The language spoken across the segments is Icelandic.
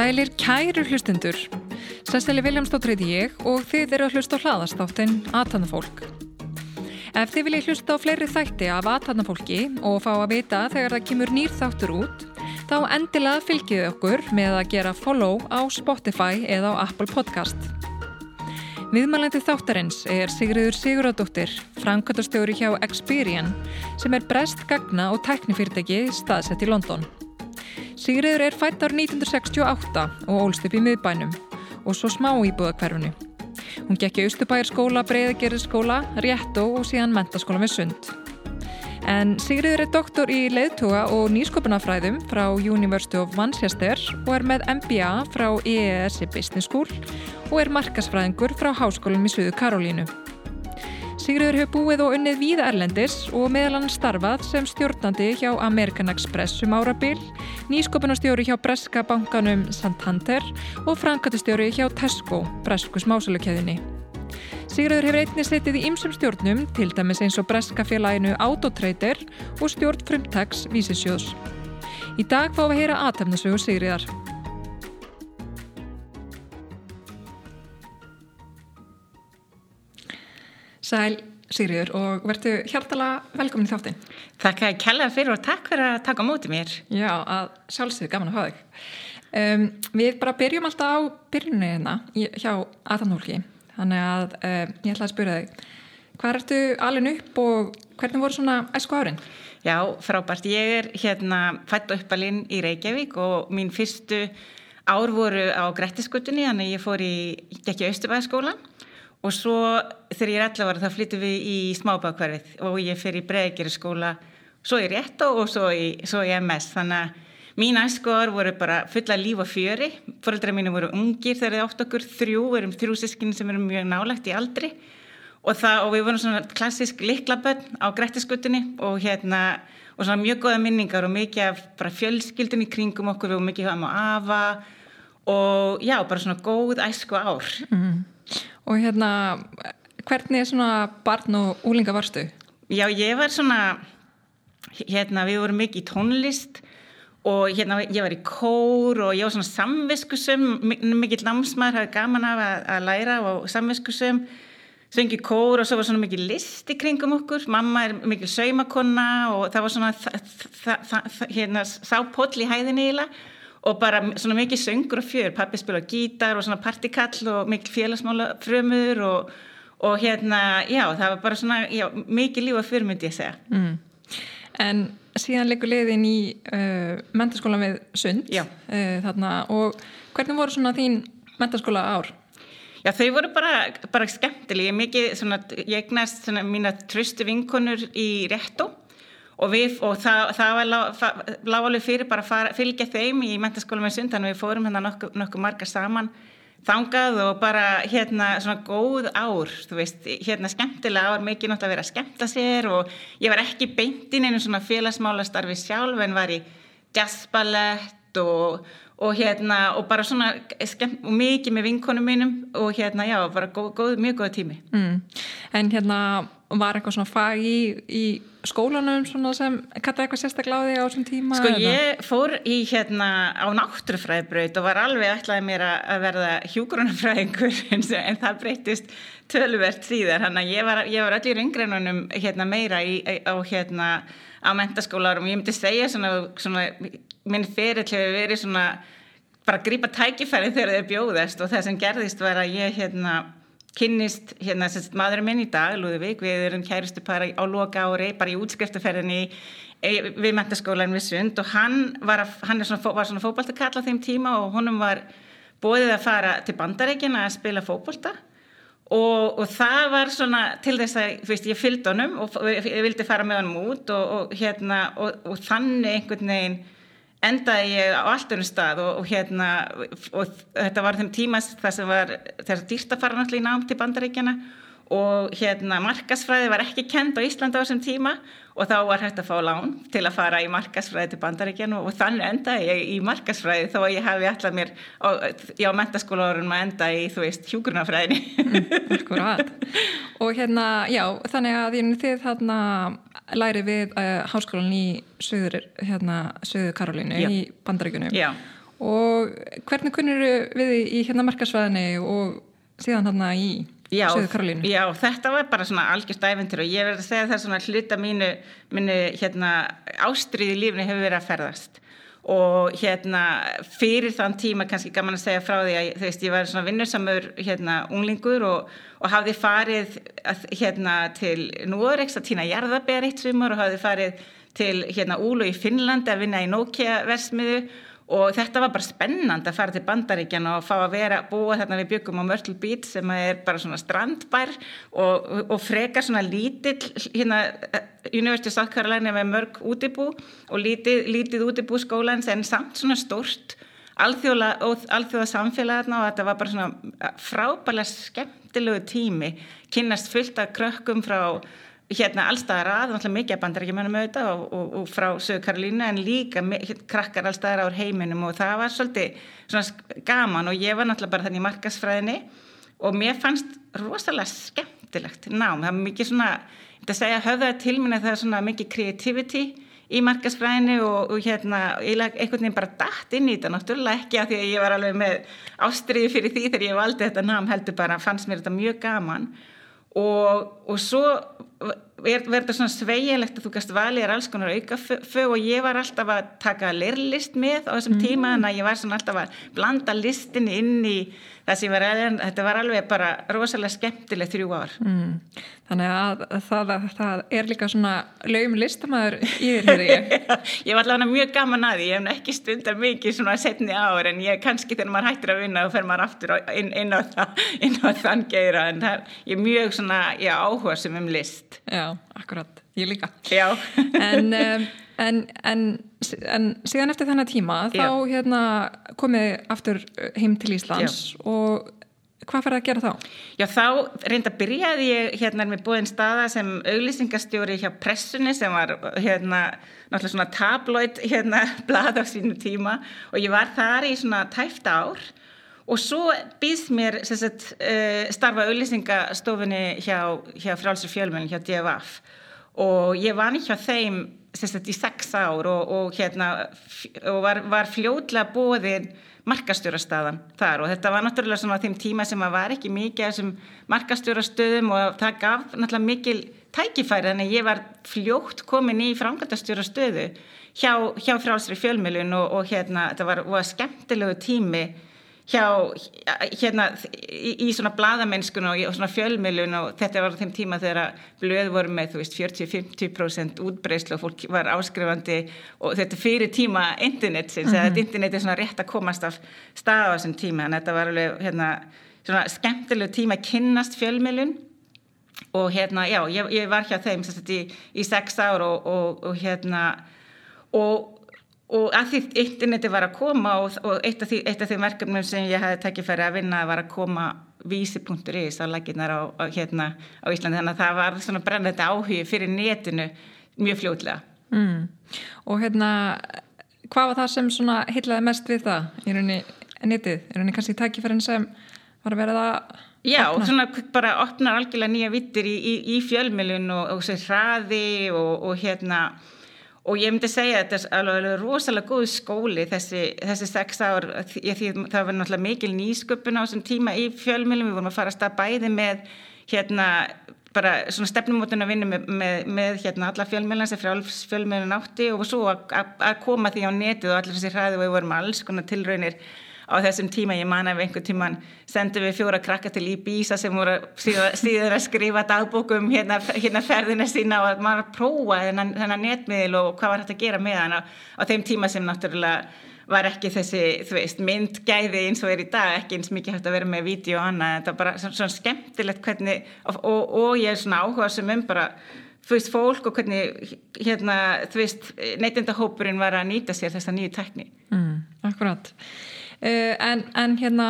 Sælir kæru hlustundur. Sesseli Viljámsdóttir heiti ég og þið eru að hlusta á hlaðastáttin Atanafólk. Ef þið viljið hlusta á fleiri þætti af Atanafólki og fá að vita þegar það kemur nýr þáttur út, þá endilega fylgið okkur með að gera follow á Spotify eða á Apple Podcast. Viðmælandi þáttarins er Sigriður Siguradóttir, framkvæmtastjóri hjá Experian, sem er brest gagna og tæknifyrirtæki staðsett í London. Sigriður er fætt ár 1968 og ólst upp í miðbænum og svo smá íbúðakverfunu. Hún gekk í Östubæjarskóla, Breiðagerðskóla, Réttó og síðan mentaskóla með sund. En Sigriður er doktor í leiðtuga og nýsköpunafræðum frá University of Manchester og er með MBA frá EES Business School og er markasfræðingur frá Háskólum í Suðu Karolínu. Sigriður hefur búið og unnið víða Erlendis og meðal hann starfað sem stjórnandi hjá American Express um árabil, nýskopunastjóri hjá Breska bankanum Santander og frankatustjóri hjá Tesco, Bresku smásölukæðinni. Sigriður hefur einnig setið í ymsum stjórnum, til dæmis eins og Breska félaginu Autotrader og stjórn frumtags Vísisjóðs. Í dag fáum við að heyra aðtefnasögur Sigriðar. Sæl Sigriður og verðu hjartala velkomin í þáttinn. Takk að ég kellaði fyrir og takk fyrir að taka á móti mér. Já, að sjálfsögur gaman að hafa þig. Um, við bara byrjum alltaf á byrjunni hérna hjá Atanólki. Þannig að um, ég ætlaði að spyrja þig, hvað ertu alveg upp og hvernig voru svona æsku árin? Já, frábært. Ég er hérna fætt og uppalinn í Reykjavík og mín fyrstu ár voru á Grettiskutunni, þannig ég fór í, ekki Östubæðaskólan og svo þegar ég er 11 ára þá flyttum við í smábákverfið og ég fer í breggjari skóla svo í rétt og svo í, svo í MS þannig að mín æskoðar voru bara fulla líf og fjöri. Fóröldra mínu voru ungir þegar þið átt okkur. Þrjú, við erum þrjú sískinni sem erum mjög nálagt í aldri. Og, það, og við vorum svona klassisk liklabönn á grættiskutunni og hérna og svona mjög goða minningar og mikið af bara fjölskyldun í kringum okkur og mikið hafðum á afa. Og já, bara svona góð æsku ár mm. Og hérna, hvernig er svona barn og úlinga varstu? Já, ég var svona, hérna, við vorum mikið í tónlist og hérna, ég var í kór og ég var svona samviskusum, mikið námsmaður, hafði gaman af að, að læra og samviskusum, svengi kór og svo var svona mikið list í kringum okkur, mamma er mikið saumakonna og það var svona, hérna, sápoll í hæðinni eiginlega. Og bara svona mikið söngur og fjör. Pappi spila gítar og svona partikall og mikið félagsmála frömur og, og hérna, já, það var bara svona já, mikið lífa fjör myndi ég segja. Mm. En síðan leikur leiðin í uh, mentaskólan við Sund uh, þarna, og hvernig voru svona þín mentaskóla ár? Já, þau voru bara, bara skemmtileg, ég mikið svona, ég egnast svona mína tröstu vinkonur í réttu og, við, og það, það var lág alveg fyrir bara að fylgja þeim í mentaskóla með sund, þannig að við fórum hérna nokkuð nokku marga saman þangað og bara hérna svona góð ár, þú veist, hérna skemmtilega ár, mikið nátt að vera að skemmta sér og ég var ekki beintinn einu svona félagsmála starfi sjálf en var í jazzballett og, og hérna og bara svona skemmt, og mikið með vinkonum mínum og hérna já, bara góð, góð, mjög góð tími. Mm. En hérna var eitthvað svona fag í, í skólanum sem kattaði eitthvað sérstaklega á því á þessum tíma? Sko eða? ég fór í hérna á náttúrufræðibraut og var alveg ætlaði mér að verða hjúgrunafræðingur en það breytist tölvert síðar hann að ég var, ég var allir yngreinunum hérna meira í, á hérna á mentaskólarum og ég myndi segja svona, svona minn ferill hefur verið svona bara að grípa tækifæri þegar þau bjóðast og það sem gerðist var að ég hérna kynnist hérna sérst maðurinn minn í dag Lúðvík, við erum kæristu bara á loka ári, bara í útskriftaferðinni við mentaskólan við Sund og hann var, að, hann svona, var svona fókbaltakall á þeim tíma og honum var bóðið að fara til bandarækina að spila fókbalta og, og það var svona til þess að, þú veist, ég fylgd honum og ég vildi fara með honum út og, og hérna, og, og þannig einhvern veginn endaði ég á allt önnum stað og, og hérna og þetta var þeim tímas þar sem var þess að dýrt að fara náttúrulega í nám til bandaríkjana og hérna markasfræði var ekki kend á Íslanda á þessum tíma og þá var hægt að fá lán til að fara í markasfræði til bandaríkjana og þannig enda ég í markasfræði þó að ég hafi alltaf mér á, á mentaskóla árunum að enda í þú veist hjúgrunafræðinni mm, og hérna já þannig að þið þarna læri við uh, háskólan í söður, hérna, Karolínu í bandaríkunum já. og hvernig kunnur við í hérna markasfræðinni og síðan þarna í Já, já, þetta var bara svona algjörst æventur og ég verði að segja það svona hluta mínu, mínu hérna, ástriði lífni hefur verið að ferðast. Og hérna fyrir þann tíma kannski gaman að segja frá því að veist ég var svona vinnursamur hérna unglingur og, og hafði farið að, hérna til Núoreks að týna jarðabér eitt sumar og hafði farið til hérna Úlu í Finnland að vinna í Nokia versmiðu og þetta var bara spennand að fara til bandaríkjan og fá að vera, búa þarna við byggum á Myrtle Beach sem er bara svona strandbær og, og frekar svona lítill hérna University of South Carolina með mörg útibú og lítið, lítið útibú skólans en samt svona stort alþjóða, alþjóða samfélag þarna og þetta var bara svona frábælega skemmtilegu tími. Kynast fullt af krökkum frá hérna allstaðar að, náttúrulega mikið að bandar ekki mennum auðvitað og, og, og frá Söðu Karolína en líka krakkar allstaðar ár heiminum og það var svolítið gaman og ég var náttúrulega bara þannig í markasfræðinni og mér fannst rosalega skemmtilegt nám, það var mikið svona, þetta segja höfðaði til minna það er svona mikið creativity í markasfræðinni og, og hérna einhvern veginn bara dætt inn í þetta. Náttúrulega ekki að því að ég var alveg með ástriði fyrir því þegar ég valdi þetta nám heldur bara fannst mér þetta mjög gaman og, og svo verður svona sveigilegt að þú gæst valið er alls konar auka fög og ég var alltaf að taka lirlist með á þessum mm. tíma en ég var svona alltaf að blanda listin inn í það sem var, þetta var alveg bara rosalega skemmtileg þrjú ár mm. Þannig að það, það er líka svona lögum listamæður í þér ég. ég var allavega mjög gaman að því, ég hef ekki stundar mikið svona setni ár en ég kannski þegar maður hættir að vinna og fer maður aftur inn, inn, á, það, inn á þann geira en það er mjög svona já, áhuga sem um list. Já, akkurat, ég líka. Já. en, en, en, en síðan eftir þennan tíma já. þá hérna, komið aftur heim til Íslands já. og hvað færði að gera þá? Já þá reynda byrjaði ég hérna með búinn staða sem auglýsingastjóri hjá pressunni sem var hérna náttúrulega svona tabloid hérna blad á sínu tíma og ég var þar í svona tæft ár og svo býðs mér sagt, uh, starfa auglýsingastofinni hjá, hjá frálsur fjölmenn hjá DFF og ég ekki hjá þeim sagt, í sex ár og, og hérna og var, var fljóðlega bóðinn markastjórastöðan þar. Og þetta var náttúrulega svona þeim tíma sem að var ekki mikið af þessum markastjórastöðum og það gaf náttúrulega mikil tækifæri. Þannig ég var fljótt komin í framkvæmtastjórastöðu hjá, hjá frálsri fjölmjölun og, og hérna þetta var skemmtilegu tími hjá, hérna, í, í svona bladamennskun og, og svona fjölmiðlun og þetta var þeim tíma þegar blöð voru með, þú veist, 40-50% útbreyslu og fólk var áskrifandi og þetta fyrir tíma internetsins, mm -hmm. að internet er svona rétt að komast af stað á þessum tíma, en þetta var alveg, hérna, svona skemmtilegu tíma að kynnast fjölmiðlun og hérna, já, ég, ég var hjá þeim sagt, í, í sex ár og, og, og hérna og og að því interneti var að koma og, og eitt af því, því verkefnum sem ég hefði tekið fyrir að vinna var að koma vísi.is á laginnar á, á, hérna, á Íslandi þannig að það var svona brennandi áhugi fyrir netinu mjög fljóðlega mm. Og hérna hvað var það sem svona heitlaði mest við það í rauninni netið, í rauninni kannski tækifærin sem var að vera það Já, opna. svona bara opnar algjörlega nýja vittir í, í, í fjölmjölun og, og sér hraði og, og hérna og ég myndi segja að þetta er alveg, alveg rosalega góð skóli þessi, þessi sex ár. Ég, því það var náttúrulega mikil nýsköpun á þessum tíma í fjölmjölum, við vorum að fara að stað bæði með hérna bara svona stefnumótun að vinna með, með, með hérna alla fjölmjölans sem fjölmjölun átti. Og svo að, að, að koma því á netið og allir þessi hraði og við vorum alls konar tilraunir á þessum tíma, ég man að einhvern tíman sendum við fjóra krakka til Íbísa sem voru síðan að skrifa dagbókum hérna, hérna ferðina sína og að maður prófa þennan, þennan netmiðil og hvað var hægt að gera með hann á, á þeim tíma sem náttúrulega var ekki þessi, þú veist, myndgæði eins og er í dag, ekki eins mikið hægt að vera með vídeo og annað, þetta var bara svona, svona skemmtilegt hvernig, og, og, og ég er svona áhuga sem um bara, þú veist, fólk og hvernig, hérna, þú veist, neytindahópurinn var að nýta sér þessa nýju tekní. Mm, akkurat. Uh, en, en hérna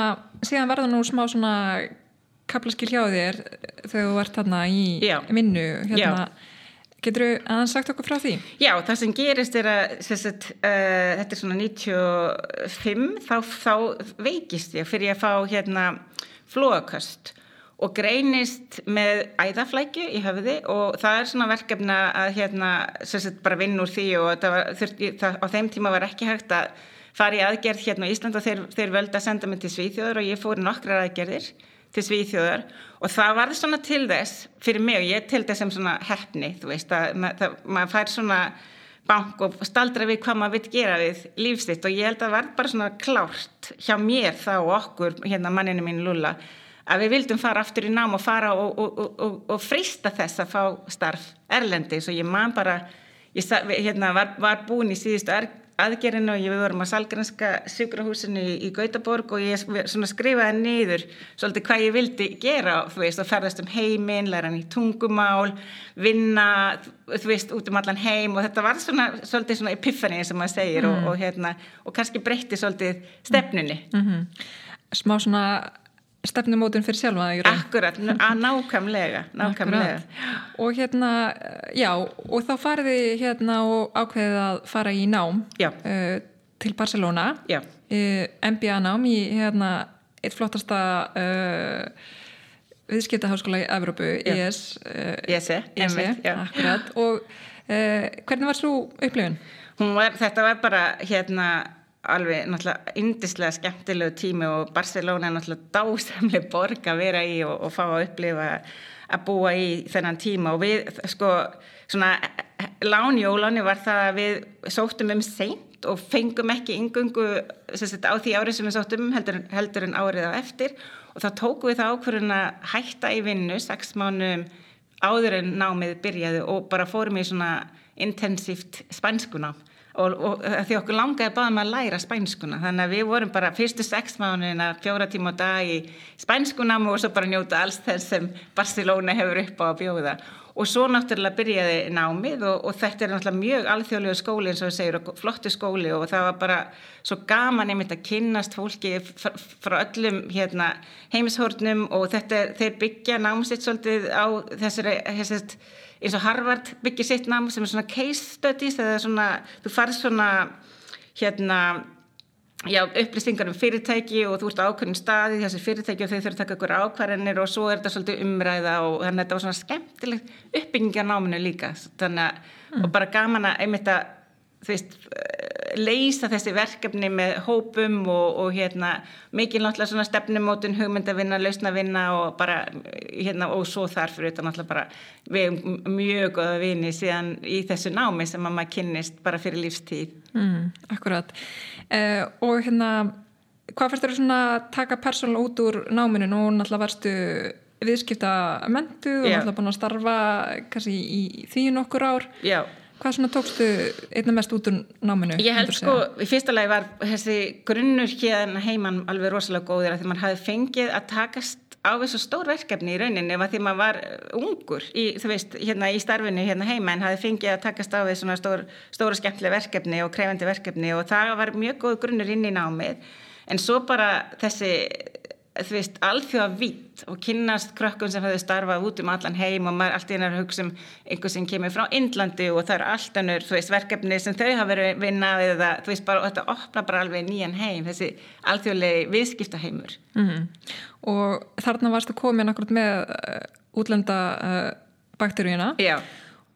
síðan verða nú smá svona kaplaskil hjá þér þegar þú ert þarna í Já. vinnu hérna, Já. getur þú aðeins sagt okkur frá því? Já, það sem gerist er að sagt, uh, þetta er svona 95 þá, þá veikist ég fyrir að fá hérna flóaköst og greinist með æðaflækju í höfði og það er svona verkefna að hérna sagt, bara vinn úr því og var, þurfti, það, á þeim tíma var ekki hægt að fara í aðgerð hérna á Ísland og þeir, þeir völdi að senda mig til Svíþjóður og ég fór nokkrar aðgerðir til Svíþjóður og það var svona til þess fyrir mig og ég til þess sem svona hefni, þú veist að maður fær svona bank og staldra við hvað maður vill gera við lífstitt og ég held að það var bara svona klárt hjá mér þá okkur, hérna manninu mín Lula að við vildum fara aftur í nám og fara og, og, og, og frista þess að fá starf erlendis. Og ég man bara, ég hérna, var, var búin í síðustu aðgerinu og ég við vorum á Salgranska sjúkrahúsinu í, í Gautaborg og ég skrifaði niður svolítið hvað ég vildi gera þú veist og ferðast um heiminn, læra hann í tungumál, vinna þú veist út um allan heim og þetta var svona, svolítið svona epiphany sem maður segir mm. og, og hérna og kannski breytti svolítið stefnunni mm -hmm. Smá svona stefnumótun fyrir sjálfa Akkurat, nákvæmlega nákvæmlega. Og hérna, já, og þá fariði hérna og ákveðið að fara í nám uh, til Barcelona. Uh, eh, MBA nám í hérna eitt flottasta uh, viðskiptaháskóla í Evrópu ES ESE, ESE akkurat. Og hvernig var svo upplifun? Var, þetta var bara hérna alveg náttúrulega indislega skemmtilegu tími og Barcelona er náttúrulega dásamlega borg að vera í og, og fá að upplifa að búa í þennan tíma. Og við sko svona lánjóláni var það að við sóttum um seint og fengum ekki yngungu á því árið sem við sóttum heldur, heldur en árið á eftir. Og þá tóku við það ákvörðun að hætta í vinnu sex mánum áður en námið byrjaði og bara fórum í svona intensíft spanskunám og, og því okkur langaði báðum að læra spænskuna. Þannig að við vorum bara fyrstu sex mánuðin að fjóra tíma á dag í spænskunam og svo bara njóta alls þess sem Barcelona hefur upp á að bjóða. Og svo náttúrulega byrjaði námið og, og þetta er náttúrulega mjög alþjóðlega skóli eins og það segir og flottu skóli og það var bara svo gaman einmitt að kynnast fólki frá öllum hérna, heimishórnum og þetta, þeir byggja námsitt svolítið á þessari, þessari eins og Harvard byggir sitt nám sem er svona case studies eða svona, þú farið svona hérna já, upplýstingar um fyrirtæki og þú ert á ákveðin staði þessi fyrirtæki og þau þurfa að taka ykkur ákvarðinir og svo er þetta svolítið umræða og þannig að þetta var svona skemmtilegt uppbygginga náminu líka þannig að, mm. og bara gaman að einmitt að þú veist, leysa þessi verkefni með hópum og, og hérna, mikið náttúrulega svona stefnumótun, hugmyndavinna, lausnavinna og bara, hérna, og svo þarfur þetta náttúrulega bara, við erum mjög goða vini síðan í þessu námi sem að maður kynnist bara fyrir lífstíð. Mm, akkurat. Uh, og hérna, hvað fyrst eru svona að taka persónulega út úr náminu? Nú náttúrulega varstu viðskipta mentu og náttúrulega búin að starfa kannski í því nokkur ár. Já. Hvað svona tókstu einna mest út úr náminu? Ég held sko, í fyrsta lagi var þessi grunnur hérna heimann alveg rosalega góðir að því mann hafi fengið að takast á þessu stór verkefni í rauninni ef að því maður var ungur í, veist, hérna í starfinu hérna heima en hafi fengið að takast á þessu stór, stóra skemmtileg verkefni og krefandi verkefni og það var mjög góð grunnur inn í námið en svo bara þessi þú veist, alþjóða vitt og kynnast krökkun sem hefur starfað út um allan heim og maður allt í hennar hugsa um einhver sem kemur frá Indlandi og það eru allt ennur, þú veist, verkefni sem þau hafa verið vinnað eða þú veist, bara, þetta opna bara alveg nýjan heim, þessi alþjóðlegi viðskiptaheimur. Mm -hmm. Og þarna varst að koma nákvæmt með uh, útlenda uh, bakteríuna. Já.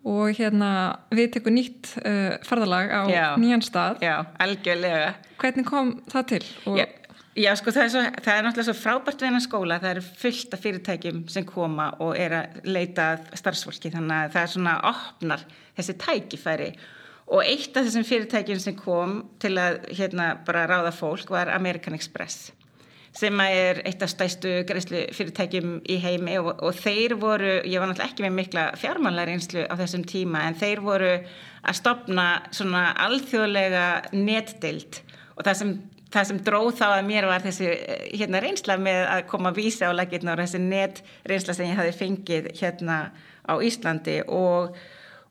Og hérna, við tekum nýtt uh, farðalag á Já. nýjan stað. Já, algjörlega. Hvernig kom það til? Og... Já Já, sko, það er, svo, það er náttúrulega svo frábært við hennar skóla, það eru fullt af fyrirtækjum sem koma og er að leita starfsfólki, þannig að það er svona opnar þessi tækifæri. Og eitt af þessum fyrirtækjum sem kom til að hérna bara ráða fólk var American Express sem er eitt af stæstu greiðslu fyrirtækjum í heimi. Og, og þeir voru, ég var náttúrulega ekki með mikla fjármannlega reynslu á þessum tíma en þeir voru að stopna svona alþjóðlega netdild og það sem það sem dróð þá að mér var þessi eh, hérna reynsla með að koma að vísa á lækirna og þessi net reynsla sem ég hafi fengið hérna á Íslandi. Og,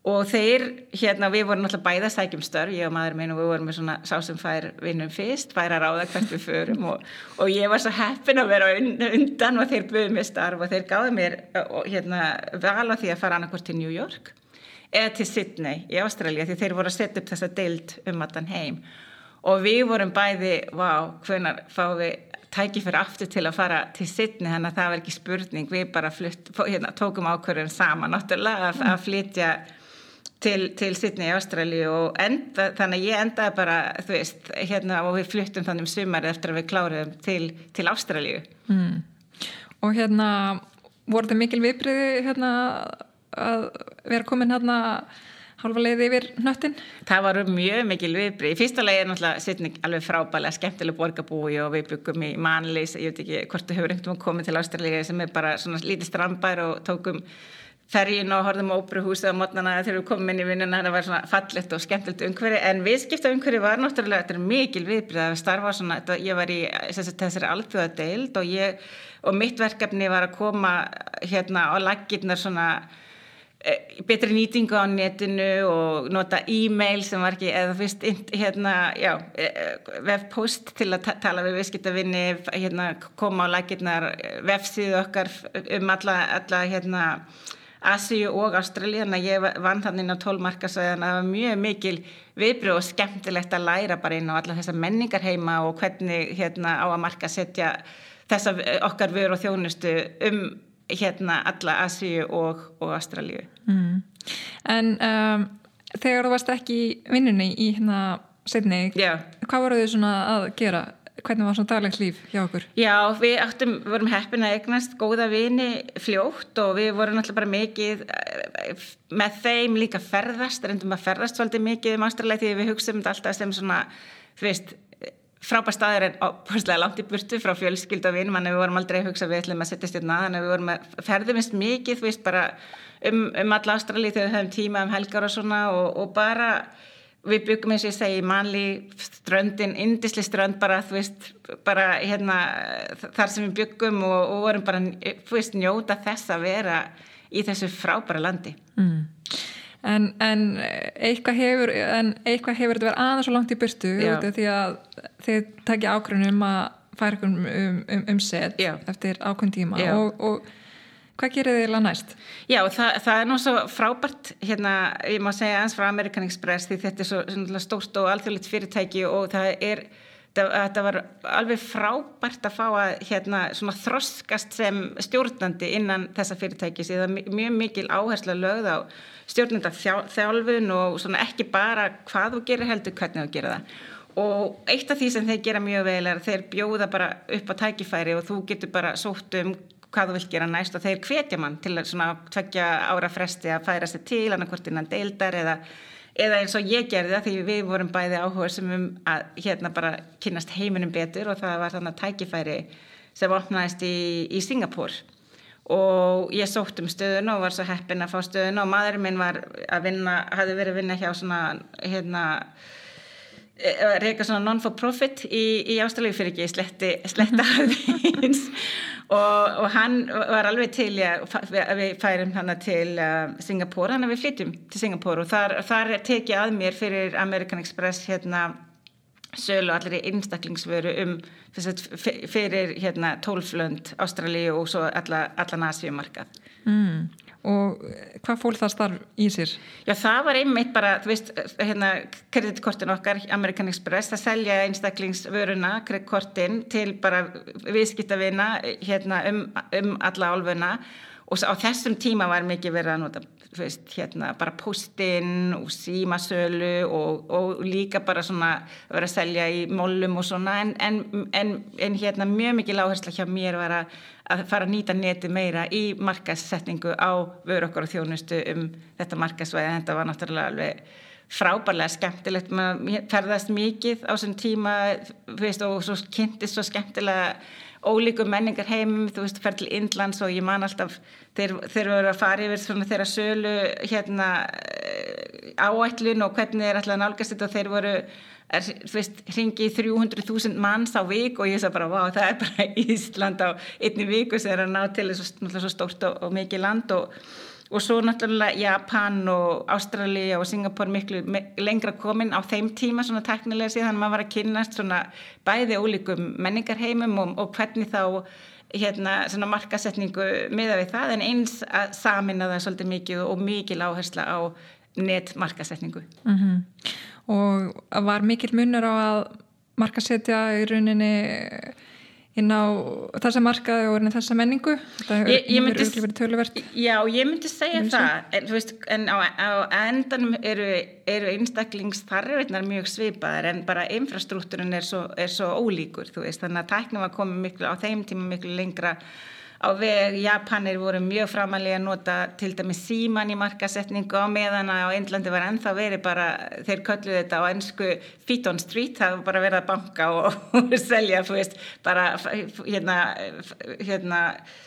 og þeir, hérna, við vorum alltaf bæða sækjum störf, ég og maður minn og við vorum með svona sá sem fær vinnum fyrst, fær að ráða hvert við förum. Og, og ég var svo heppin að vera undan og þeir buðið mér starf og þeir gáði mér hérna, val á því að fara annarkvært til New York eða til Sydney í Ástralja því þeir voru að setja upp þessa deild um allan heim og við vorum bæði, vá, hvernar fáum við tæki fyrir aftur til að fara til Sydney? Þannig að það var ekki spurning, við bara flytt, hérna, tókum ákvörðum saman náttúrulega að, að flytja til, til Sydney í Ástralju og enda, þannig að ég endaði bara þú veist, hérna og við flyttum þannig um sumari eftir að við kláruðum til, til Ástralju mm. Og hérna voru þetta mikil viðbriði hérna að vera komin hérna halva leiði yfir nöttin? Það var mjög mikil viðbrið. Í fyrsta leið er náttúrulega Sydney alveg frábælega skemmtileg borgarbúi og við byggum í manlis, ég veit ekki hvort þú hefur einhvern veginn komið til Ástralja sem er bara svona lítið strandbær og tókum ferjin og horfðum á óbruhúsið á mótnana þegar við komum inn í vinnuna það var svona fallet og skemmtilegt umhverfi en viðskipta umhverfi var náttúrulega þetta er mikil viðbrið að starfa svona þetta, ég var í þessari alþjóða deild og, og mitt verkefni var að koma hérna á laggirnar svona betri nýtingu á netinu og nota e-mail sem var ekki eða fyrst hérna, já, e, e, webpost til að tala við viðskiptavinni hérna, koma á laggirnar vefsið okkar um alla, alla hérna Asíu og Ástralja en ég vann þannig á tólmarkasvæðan að það var mjög mikil viðbröð og skemmtilegt að læra bara inn á alla þessa menningar heima og hvernig hérna á að marka setja þessa okkar vöru og þjónustu um hérna alla Asíu og, og Ástralju mm. En um, þegar þú varst ekki vinnunni í hérna setni, hvað voru þau svona að gera? hvernig var svona daglegt líf hjá okkur? Já, við áttum, vorum heppin að eignast góða vini fljótt og við vorum alltaf bara mikið eh, með þeim líka ferðast, reyndum að ferðast svolítið mikið um ástralega því við hugsaum þetta alltaf sem svona, þú veist frábær staður en opastlega langt í burtu frá fjölskyld og vinum, þannig að við vorum aldrei að hugsa við ætlum að setja stjórna, að við vorum að ferðumist mikið, þú veist, bara um, um alla ástrali þegar við höfum tíma um helgar og svona og, og bara við byggum eins og ég segi manli ströndin, indisli strönd bara þú veist, bara hérna þar sem við byggum og, og vorum bara þú veist, njóta þess að vera í þessu frábæra landi mm. En, en eitthvað hefur en eitthvað hefur þetta verið aðeins svo langt í byrstu því að þið takja ákveðunum að færa um, um, um, um set Já. eftir ákveðin tíma og, og Hvað gerir þið eiginlega næst? Já, það, það er nú svo frábært, hérna, ég má segja eins frá American Express því þetta er svo, svo stórt og alþjóðlegt fyrirtæki og það er, það var alveg frábært að fá að hérna, þroskast sem stjórnandi innan þessa fyrirtæki því það er mjög mikil áhersla lögð á stjórnanda þjálfun og ekki bara hvað þú gerir heldur, hvernig þú gerir það. Og eitt af því sem þeir gera mjög vel er að þeir bjóða bara upp á tækifæri og þú getur bara sótt um hvað þú vilt gera næst og þeir hvetja mann til að tvekja ára fresti að færa sér til annarkvort innan deildar eða, eða eins og ég gerði það því við vorum bæði áhuga sem um að hérna bara kynast heiminum betur og það var þannig að tækifæri sem opnaðist í, í Singapúr og ég sótt um stöðun og var svo heppin að fá stöðun og maðurinn minn var að vinna, hafði verið að vinna hjá svona hérna reyka svona non-for-profit í, í ástæðlegu fyrir ekki sletti, sletta aðeins. Og, og hann var alveg til að við færum hann til uh, Singapúr, hann að við flytjum til Singapúr og þar, þar tekið að mér fyrir American Express hérna sölu allir í einstaklingsvöru um fyrir hérna tólflönd Ástralíu og svo alla, allan Asíumarkað. Mm og hvað fól það starf í sér? Já það var einmitt bara þú veist, hérna kreditkortin okkar American Express, það selja einstaklingsvöruna, kreditkortin til bara viðskiptavina hérna um, um alla álfuna og á þessum tíma var mikið verið að nota veist, hérna, bara postinn og símasölu og, og líka bara svona verið að selja í mollum og svona. En, en, en, en hérna mjög mikið láhersla hjá mér var að að fara að nýta neti meira í markasetningu á vöru okkur og þjónustu um þetta markasvæði þetta var náttúrulega alveg frábærlega skemmtilegt, maður ferðast mikið á þessum tíma veist, og svo kynntist svo skemmtilega ólíku menningar heim, þú veist, fer til Indlands og ég man alltaf þeir, þeir eru að fara yfir svona þeirra sölu hérna áætlun og hvernig þeir að nálgast þetta. Og þeir voru er, þú veist, hringi 300.000 manns á vik og ég sagði bara, vá, það er bara Ísland á einni viku sem er að ná til þessu stórt og, og mikið land. Og, og svo náttúrulega Japan og Ástralja og Singapur miklu lengra komin á þeim tíma svona teknilega síðan maður var að kynast svona bæði ólíkum menningarheimum og, og hvernig þá hérna svona markasetningu miða við það en eins að samina það svolítið mikið og mikil áhersla á netmarkasetningu mm -hmm. og var mikil munur á að markasetja í rauninni inn á þessa markaði og þessa menningu. Þetta hefur auðvitað verið töluvert. Já, ég myndi segja það en, veist, en á, á endanum eru, eru einstaklingsþarfiðnar mjög svipaðar en bara infrastruktúrin er svo, er svo ólíkur veist, þannig að tæknum var komið miklu á þeim tíma miklu lengra á veg Japanir voru mjög framalega að nota til dæmi síman í markasetningu á meðan á Índlandi var ennþá verið bara, þeir kölluðu þetta á ennsku feet on street, það var bara verið að banka og, og selja, þú veist, bara hérna, hérna,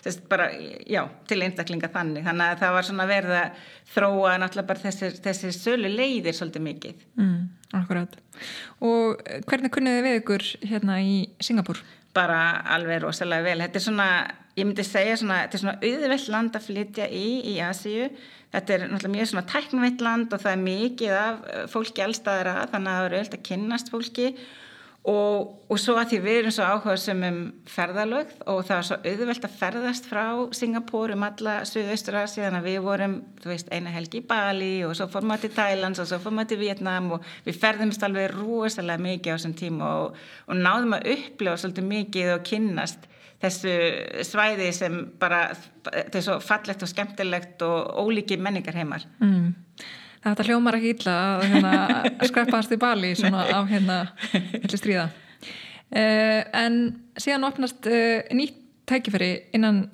þess, bara, já, til einstaklinga þannig, þannig að það var svona verið að þróa náttúrulega bara þessir, þessir sölu leiðir svolítið mikið. Mm, akkurat. Og hvernig kunniði við ykkur hérna í Singapúr? Bara alveg rosalega vel, þetta er svona ég myndi segja svona, þetta er svona auðveld land að flytja í í Asíu. Þetta er náttúrulega mjög svona tæknveitt land og það er mikið af eh, fólki allstaðara þannig að það eru auðvitað að kynnast fólki. Og, og svo að því við erum svo áhuga sem um ferðalögð og það er svo auðveld að ferðast frá Singapúr um alla Suðaustur Asi þannig að við vorum, þú veist, eina helgi í Bali og svo fórum við til Thailands og svo fórum við til Vietnam og við ferðumst alveg rosalega mikið á þessum tíma og, og náðum að upplifa þessu svæði sem bara þetta er svo fallegt og skemmtilegt og ólíki menningar heimar mm. Þetta hljómar ekki illa að hérna, skreppast í bali svona á hérna hilli stríða uh, en síðan opnast uh, nýtt tækifæri innan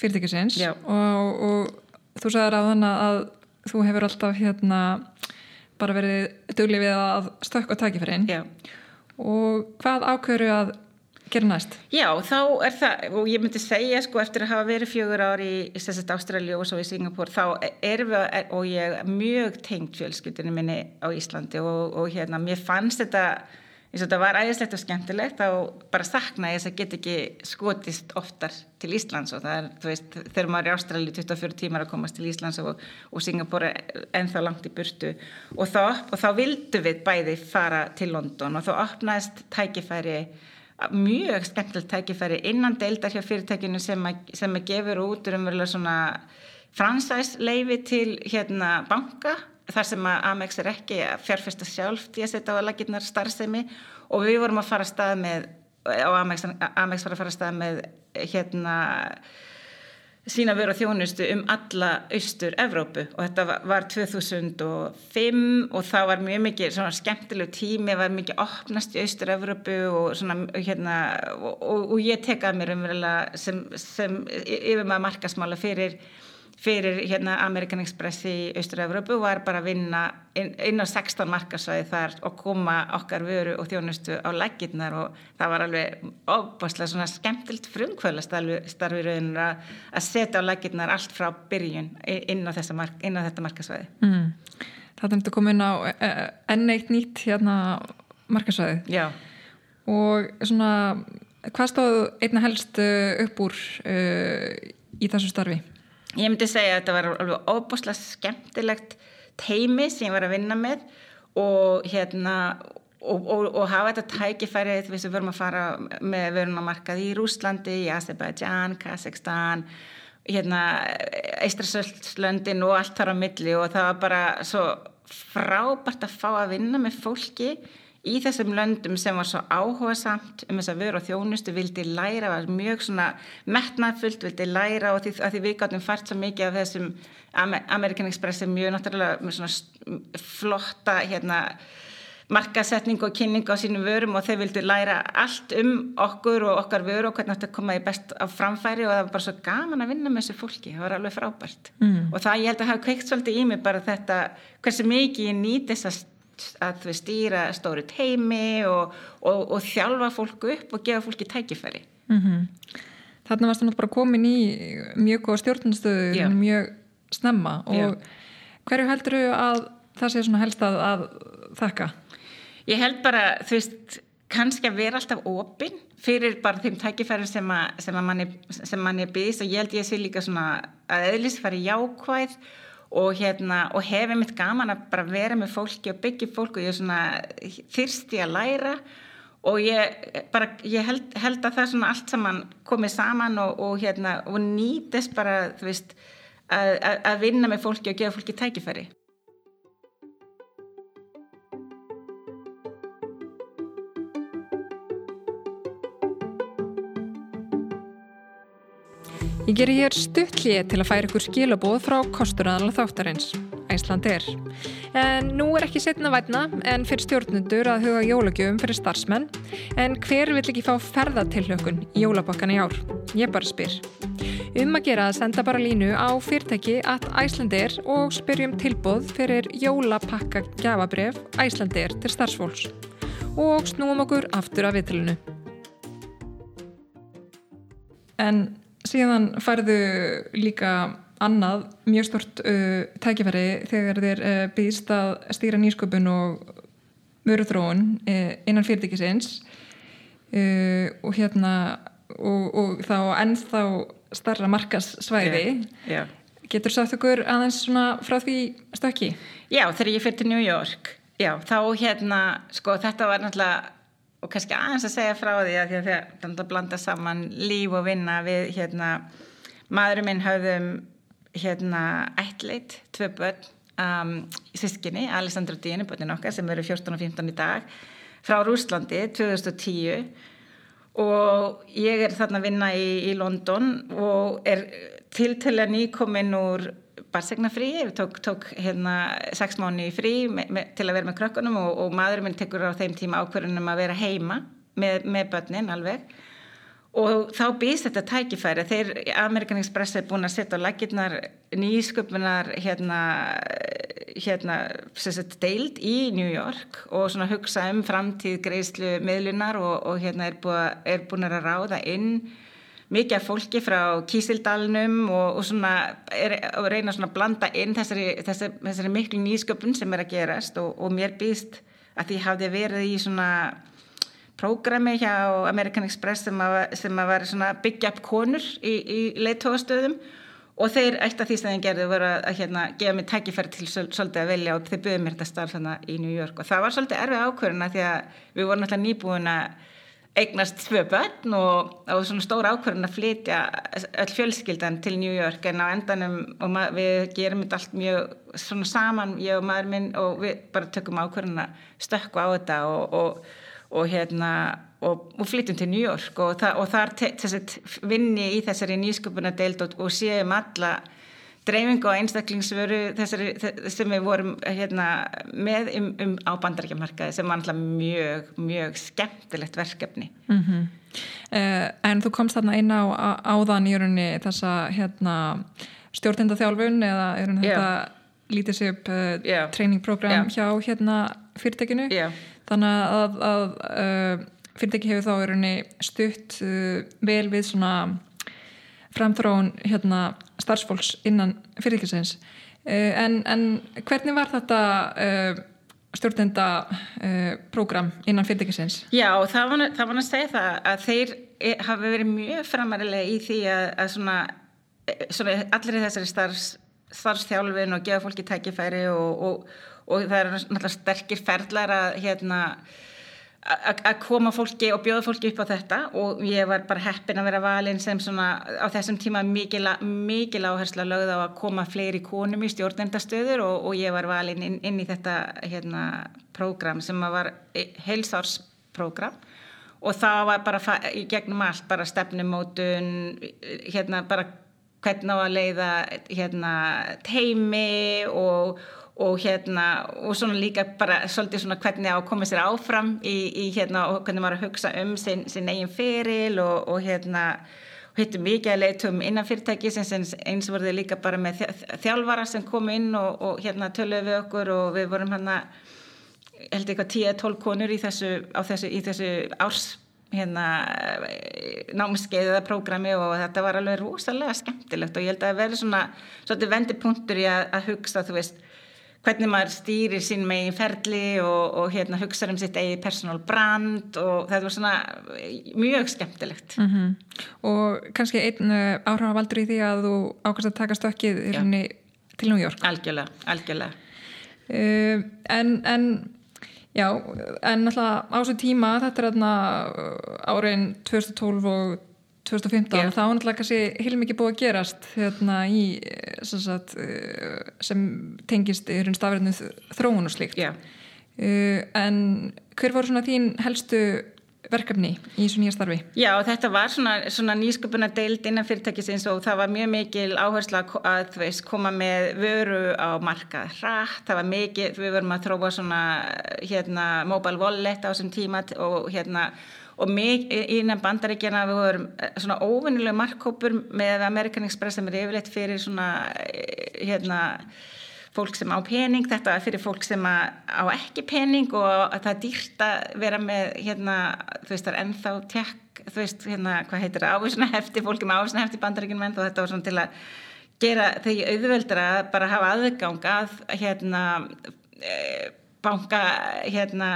fyrirtækisins og, og þú sagðar á þannig að þú hefur alltaf hérna bara verið duglið við að stökka tækifærin Já. og hvað ákveður að gera næst? Já, þá er það, og ég myndi segja sko eftir að hafa verið fjögur ári í, þessast Ástralju og svo í Singapúr, þá erum við, og ég mjög tengt fjölskyldinu minni á Íslandi og, og hérna, mér fannst þetta, eins og þetta var æðislegt og skemmtilegt, þá bara sakna ég þess að get ekki skotist oftar til Íslands og það er, þú veist, þegar maður er í Ástralju 24 tímar að komast til Íslands og, og Singapúr ennþá langt í burtu og þá, og þá vildu við bæði fara til London og þá opnaðist tækifæri mjög skemmtilegt tækifæri innan deildar hjá fyrirtækinu sem að, sem að gefur út umverulega svona fransæsleifi til hérna banka þar sem að Amex er ekki að fjárfesta sjálf í að setja á að laginnar starfsemi. Og við vorum að fara að stað með og Amex, Amex var að fara að stað með hérna sína veru þjónustu um alla austur Evrópu. Og þetta var 2005 og það var mjög mikið svona skemmtilegu tími, var mikið opnast í austur Evrópu og svona hérna og, og, og ég tekaði mér umverulega sem, sem yfir maður markasmála fyrir fyrir hérna American Express í Austur-Európu var bara að vinna inn, inn á 16 markasvæði þar og koma okkar vöru og þjónustu á lækirnar og það var alveg óbáslega svona skemmtilt frumkvöla starfið raunin að setja á lækirnar allt frá byrjun inn á, mark, inn á þetta markasvæði. Mm. Það er þetta komin á e, e, enn eitt nýtt hérna markasvæði. Já. Og svona hvað stóð einna helst upp úr uh, í þessu starfi? Ég myndi segja að þetta var alveg óbúslega skemmtilegt teimi sem ég var að vinna með og hérna og, og, og hafa þetta tækifæri veist við vorum að fara með vörunamarkað í Rúslandi, í Azerbaijan Kazakstan hérna Eistrasöldslöndin og allt þar á milli og það var bara svo frábært að fá að vinna með fólki í þessum löndum sem var svo áhuga samt um þess að vera á þjónustu vildi læra, var mjög svona metnafullt, vildi læra og því, því við gáttum fært svo mikið af þessum American Express er mjög náttúrulega með svona flotta hérna markasetning og kynning á sínum vörum og þau vildu læra allt um okkur og okkar vöru og hvernig þetta komaði best á framfæri og það var bara svo gaman að vinna með þessu fólki, það var alveg frábært mm. og það ég held að hafa kveikt svolítið í mig bara þetta, hversu mikið ég nýt þessast að þau stýra stóri teimi og, og, og þjálfa fólku upp og gefa fólki tækifæri mm -hmm. Þarna varst það bara komin í mjög góða stjórnastöðu mjög snemma og Já. hverju heldur þau að það sé svona helst að, að þakka? Ég held bara, þú veist kannski að vera alltaf opinn fyrir bara þeim tækifærum sem, að, sem, að manni, sem manni býðist og ég held ég sé líka svona að eðlis fari jákvæð og, hérna, og hefði mitt gaman að bara vera með fólki og byggja fólk og ég er svona þyrsti að læra og ég, bara, ég held, held að það svona allt saman komið saman og, og, hérna, og nýtist bara veist, að, að vinna með fólki og gefa fólki tækifæri Ég gerir hér stuttlið til að færa ykkur skilabóð frá kosturaðala þáttarins, Æslandir. En nú er ekki setna vætna en fyrir stjórnundur að huga jólagjöfum fyrir starfsmenn, en hver vill ekki fá ferðatillökun í jólabokkan í ár? Ég bara spyr. Um að gera að senda bara línu á fyrirtæki at Æslandir og spyrjum tilbóð fyrir jólapakka gafabref Æslandir til starfsfólks. Og snúum okkur aftur af viðtilinu. En síðan færðu líka annað mjög stort uh, tækifæri þegar þér uh, býðst að stýra nýsköpun og vöruþróun uh, innan fyrirtækisins uh, og hérna og, og þá ennþá starra markassvæði yeah. Yeah. getur sagt okkur aðeins svona frá því stökki? Já, þegar ég fyrir til New York já, þá hérna, sko þetta var náttúrulega og kannski aðeins að segja frá því að því að það blanda saman líf og vinna við hérna maðurum minn hafðum hérna ættleit, tvö börn um, sískinni, Alessandra og Dínu börnin okkar sem eru 14 og 15 í dag frá Rúslandi 2010 og ég er þarna að vinna í, í London og er til til að nýkominn úr barsegna frí, við tók, tók hérna sex mánu í frí me, me, til að vera með krökkunum og, og maðurinn minn tekur á þeim tíma ákverðunum að vera heima með, með börnin alveg. Og þá býst þetta tækifæri. Þeir American Express er búin að setja á lakirnar nýsköpunar hérna, hérna sagt, deild í New York og svona hugsa um framtíð greiðslu miðlunar og, og hérna er, búa, er búin að ráða inn mikið af fólki frá Kísildalunum og, og svona er að reyna svona að blanda inn þessari, þessari, þessari miklu nýsköpun sem er að gerast og, og mér býst að því hafði verið í svona prógrami hjá American Express sem að, sem að var svona byggja upp konur í, í leittóðastöðum og þeir eitt af því sem þeim gerðu voru að, hérna, gefa mér tækifæri til svolítið að velja og þeir buðið mér þetta starf þannig í New York. Og það var svolítið erfið ákvörðuna því að við vorum alltaf nýbúin að eignast tvö börn og, og svona stóra ákvörðin að flytja all fjölskyldan til New York en á endanum og við gerum þetta allt mjög svona saman ég og maður minn og við bara tökum ákvörðin að stökku á þetta og, og, og hérna og flytjum til New York. Og, það, þar vinni í þessari nýsköpunadeild og séum alla dreifingu á einstaklingsvöru þessari, sem við vorum hérna, með um, um á bandarækjamarkaði sem var alltaf mjög, mjög skemmtilegt verkefni mm -hmm. uh, En þú komst þarna inn á áðan í rauninni þessa hérna, stjórnindaþjálfun eða er þetta leadership uh, yeah. training program yeah. hjá hérna, fyrirtekinu yeah. þannig að, að uh, fyrirteki hefur þá stutt vel við svona framþróun hérna starfsfólks innan fyrirtækisins eh, en, en hvernig var þetta uh, stjórnenda uh, prógram innan fyrirtækisins? Já, það var, var að segja það að þeir hafi verið mjög framarilega í því að, að svona, svona allir þessari starfs, starfstjálfin og gefa fólki tækifæri og, og, og það er náttúrulega sterkir ferðlar að hérna að koma fólki og bjóða fólki upp á þetta og ég var bara heppin að vera valin sem svona á þessum tíma mikil, mikil áhersla lögð á að koma fleiri konum í stjórnendastöður og, og ég var valin inn, inn í þetta hérna prógram sem var heilsársprógram og það var bara í gegnum allt bara stefnumótun hérna bara hvernig á að leiða hérna teimi og og hérna og svona líka bara svolítið svona hvernig á að koma sér áfram í, í hérna og hvernig maður að hugsa um sin, sin eigin feril og, og hérna og hittum mikið að leitum innan fyrirtæki sem eins voruð þið líka bara með þjálfara sem kom inn og, og hérna töluðu við okkur og við vorum hérna held eitthvað 10-12 konur í þessu, þessu, í þessu árs hérna námskeiðiða prógrami og þetta var alveg rosalega skemmtilegt og ég held að það verði svona svolítið vendipunktur í að, að hugsa þú veist hvernig maður stýrir sín megin ferli og, og hérna hugsa um sitt eigi personal brand og þetta var svona mjög skemmtilegt mm -hmm. og kannski einn uh, áhrafavaldur í því að þú ákast að taka stökkið til New York algjörlega, algjörlega. Uh, en, en já, en alltaf á þessu tíma þetta er aðna áriðin 2012 og 2015 yeah. þá er náttúrulega kannski heilmikið búið að gerast hérna í sem, sagt, eh, sem tengist í raun stafræðinu þróun og slíkt yeah. uh, en hver voru svona þín helstu verkefni í svo nýja starfi? Já, þetta var svona, svona nýsköpuna deild innan fyrirtækisins og það var mjög mikil áhersla að veist, koma með vöru á marka hratt, það var mikil, við vorum að þróa svona hérna mobile wallet á þessum tíma og hérna og mig innan bandaríkjana við vorum eh, svona óvinnilega markkópur með American Express sem er yfirleitt fyrir svona eh, hérna fólk sem á pening, þetta er fyrir fólk sem á ekki pening og að það er dýrt að vera með hérna, þú veist það er ennþá tjekk þú veist hérna, hvað heitir það, ávísuna hefti fólki með ávísuna hefti bandaríkjum og þetta var svona til að gera þegar auðveldra bara hafa aðgang að hérna e banka hérna,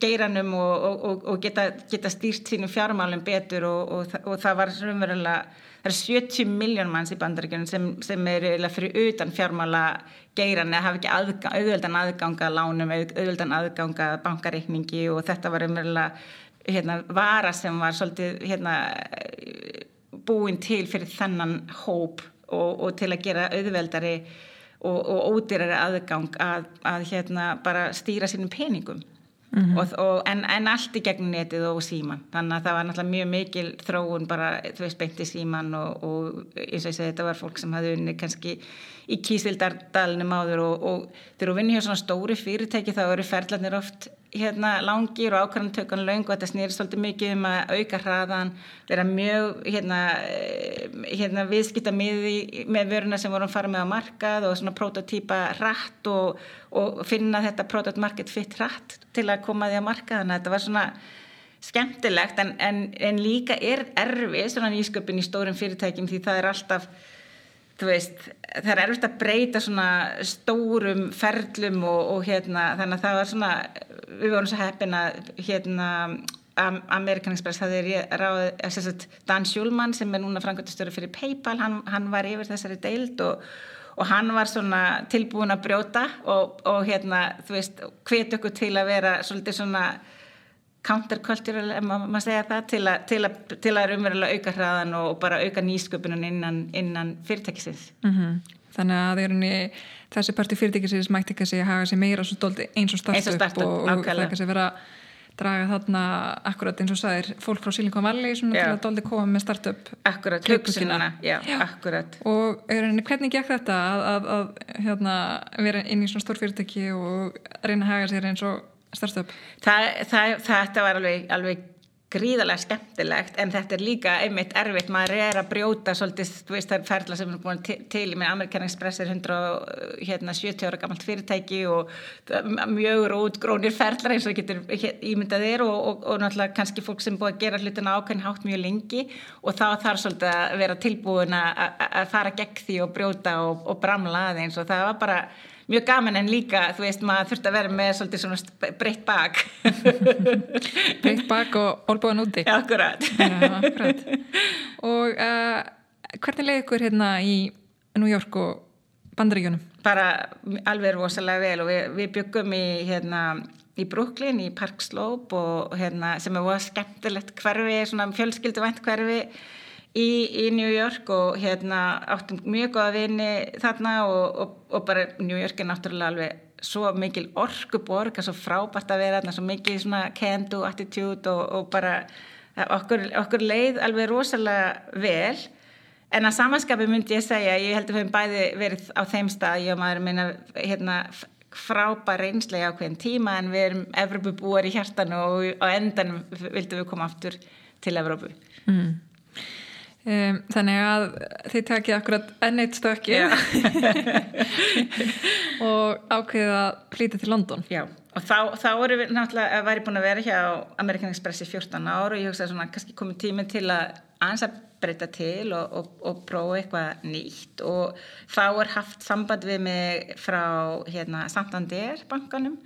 geiranum og, og, og geta, geta stýrt sínum fjármálum betur og, og það var umverulega, það er 70 miljón manns í bandaríkjunum sem, sem er fyrir utan fjármála geiran eða hafa ekki aðgang, auðveldan aðganga lánum, auðveldan aðganga bankareikningi og þetta var umverulega hérna, vara sem var svolítið hérna, búin til fyrir þennan hóp og til að gera auðveldari og, og ódýrari aðgang að, að hérna bara stýra sínum peningum mm -hmm. og, og, en, en allt í gegnum netið og síman þannig að það var náttúrulega mjög mikil þróun bara þú veist beinti síman og eins og ég segi þetta var fólk sem hafði unni kannski í kísildardalunum áður og þegar þú vinnir hjá svona stóri fyrirtæki þá eru ferðlarnir oft hérna langir og ákvæmdtökun laung og þetta snýrst svolítið mikið um að auka hraðan, vera mjög hérna, eh, hérna viðskipta með, með vöruna sem vorum farið með á markað og svona prototýpa hratt og, og finna þetta product market fit hratt til að koma því á markað. Þannig að þetta var svona skemmtilegt en, en, en líka er erfið svona nýsköpun í stórum fyrirtækjum því það er alltaf Veist, það er erfitt að breyta svona stórum ferlum og, og hérna þannig að það var svona við vorum svo heppin að hérna American Express hafði ráðið Dan Schulman sem er núna frangöndastöru fyrir Paypal, hann, hann var yfir þessari deild og, og hann var svona tilbúin að brjóta og, og hérna þú veist hvet okkur til að vera svolítið svona countercultural, ef maður segja það til að, til að, til að umverulega auka hraðan og bara auka nýsköpunum innan, innan fyrirtækisins. Mm -hmm. Þannig að rauninni, þessi parti fyrirtækisins mætti ekki að hafa sig meira eins og startup og, og það ekki að vera draga þarna akkurat eins og sæðir fólk frá Silicon Valley til að doldi koma með startup Akkurat, hugsununa, já, já, akkurat Og rauninni, hvernig gekk þetta að, að, að hérna, vera inn í svona stór fyrirtæki og reyna að haga sér eins og startup? Það, það, þetta var alveg, alveg gríðarlega skemmtilegt en þetta er líka einmitt erfitt, maður er að brjóta svolítið, þú veist það er ferla sem er búin til, til. Í minn Amerikan Express er 170 hérna, ára gammalt fyrirtæki og mjög rótgrónir ferlar eins og getur ímyndað þér og, og, og náttúrulega kannski fólk sem búið að gera hlutina ákveðin hátt mjög lengi og þá þarf svolítið að vera tilbúin að fara gegn því og brjóta og, og bramla aðeins. Og það var bara mjög gaman en líka, þú veist, maður þurft að vera með svolítið svona breytt bak breytt bak og olbúan úti Já, akkurat, Já, akkurat. og uh, hvernig leiði ykkur hérna í New York og bandaríkjunum? Bara alveg rosalega vel og við, við byggum í hérna í Brooklyn, í Park Slope og hérna sem er skemmtilegt hverfi, svona fjölskylduvænt hverfi í, í New York og hérna áttum mjög goða vini þarna og, og, og bara New York er náttúrulega alveg svo mikil orkuborg, svo frábært að vera þarna, svo mikil svona can-do attitude og, og bara okkur, okkur leið alveg rosalega vel en að samanskapi myndi ég segja, ég held að við hefum bæði verið á þeim stað, ég og maður minna hérna frábær reynslega á hvern tíma en við erum Evropabúar í hjartanu og á endan vildum við koma aftur til Evropu mm. Um, þannig að þið takið akkurat enneitt stökki og ákveðið að flýta til London. Já, og þá, þá voru við náttúrulega væri búin að vera hjá American Express í 14 ára og ég hugsaði svona kannski komið tíminn til að aðeins að breyta til og, og, og prófa eitthvað nýtt. Og þá er haft samband við mig frá hérna, Santander bankanum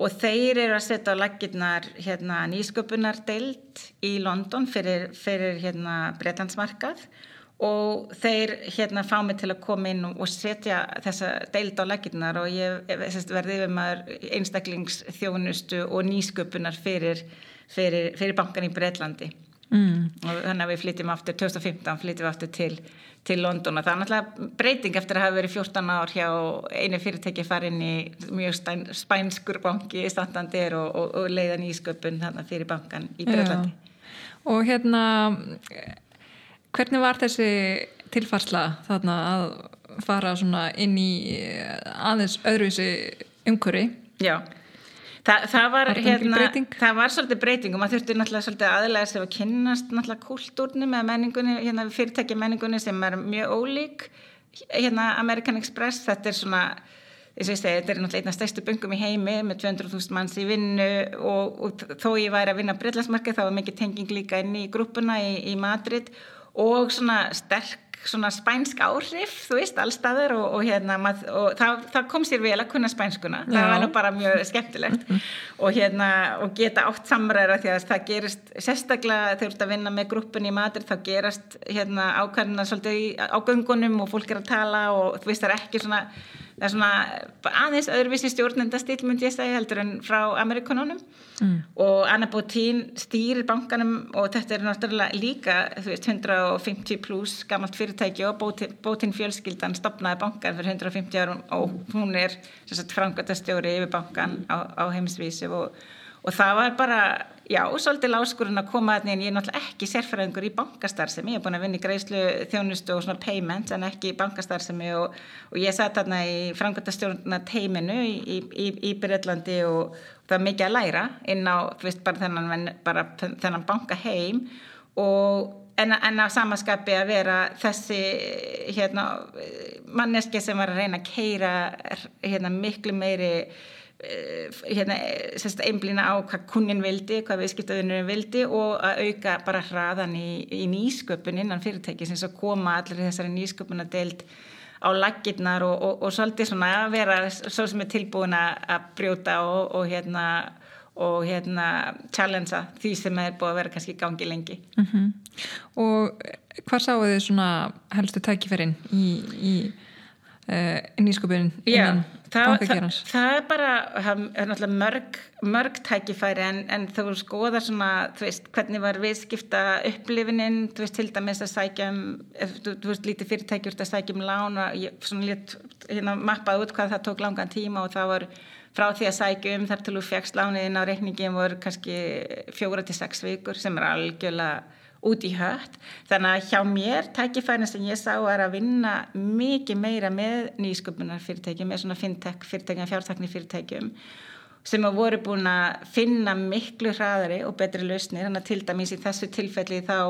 og þeir eru að setja á laggirnar hérna, nýsköpunar deild í London fyrir, fyrir hérna, breytansmarkað og þeir hérna fá mig til að koma inn og setja þessa deild á laggirnar. Og ég verði yfir maður einstaklingsþjónustu og nýsköpunar fyrir, fyrir, fyrir bankan í Breitlandi mm. og þannig að við flytjum aftur 2015 flytjum við aftur til, til London og það er náttúrulega breyting eftir að hafa verið 14 ár hjá einu fyrirtæki farin í mjög spænskur banki í Santander og, og, og leiða nýsköpun fyrir bankan í Breitlandi og hérna hvernig var þessi tilfarsla þarna að fara svona inn í aðeins öðruvísi umkuri Já Þa, það, var, hérna, það var svolítið breyting og maður þurfti náttúrulega svolítið aðlega sem að kynast náttúrulega kultúrni með menningunni, hérna fyrirtækja menningunni sem er mjög ólík hérna American Express, þetta er svona þess að ég segi, þetta er náttúrulega einna stærstu bungum í heimi með 200.000 manns í vinnu og, og þó ég væri að vinna breytlasmarka þá var mikið tenging líka inn í grúpuna í, í Madrid og svona sterk svona spænsk áhrif, þú veist, allstaður og, og, hérna, mað, og það, það kom sér vel að kunna spænskuna, Já. það var nú bara mjög skemmtilegt og, hérna, og geta átt samræðra því að það gerist sérstaklega þegar þú ert að vinna með gruppun í matur þá gerast hérna, ákvæmna svolítið á göngunum og fólk er að tala og þú veist það er ekki svona það er svona aðeins öðruvísi stjórnendastil myndi ég segja heldur en frá Amerikanunum mm. og Anna Botín stýrir bankanum og þetta er náttúrulega líka veist, 150 pluss gammalt fyrirtæki og Botín fjölskyldan stopnaði bankan fyrir 150 árum og hún er framgötastjóri yfir bankan á, á heimsvísu og, og það var bara Já, svolítið láskurinn að koma að nýjan, ég er náttúrulega ekki sérfæraðingur í bankastarðsemi, ég er búin að vinna í greiðslu þjónustu og svona payment en ekki í bankastarðsemi og, og ég satt þarna í framkvæmtastjórna teiminu í, í, í Breitlandi og það var mikið að læra inn á, veist, bara þennan, bara þennan banka heim. Og en, en á samaskapi að vera þessi hérna, manneski sem var að reyna að keira hérna, miklu meiri hérna, einblýna á hvað kunin vildi, hvað viðskiptaðunum vildi og að auka bara hraðan í, í nýsköpun innan fyrirtæki sem svo koma allir þessari nýsköpun að deild á laggirnar og, og, og svolítið svona að vera svo sem er tilbúin að brjóta og, og hérna og hérna challengea því sem er búið að vera kannski gangi lengi mm -hmm. Og hvað sáu þið svona helstu tækifærin í, í nýsköpun innan það, það, það er bara það er mörg, mörg tækifæri en, en þú skoðar svona þú veist, hvernig var viðskipta upplifininn, þú veist, til dæmis að sækja um, þú, þú veist, lítið fyrirtækjur að sækja um lán og ég, svona lít hérna mappað út hvað það tók langan tíma og það var frá því að sækja um þar til þú fegst lániðin á reikningin voru kannski fjóra til sex vikur sem er algjörlega út í hött. Þannig að hjá mér tækifærin sem ég sá er að vinna mikið meira með nýsköpunar fyrirtækjum með svona fintech fyrirtækjum, fjártakni fyrirtækjum sem að voru búin að finna miklu hraðari og betri lausnir. Þannig að til dæmis í þessu tilfelli þá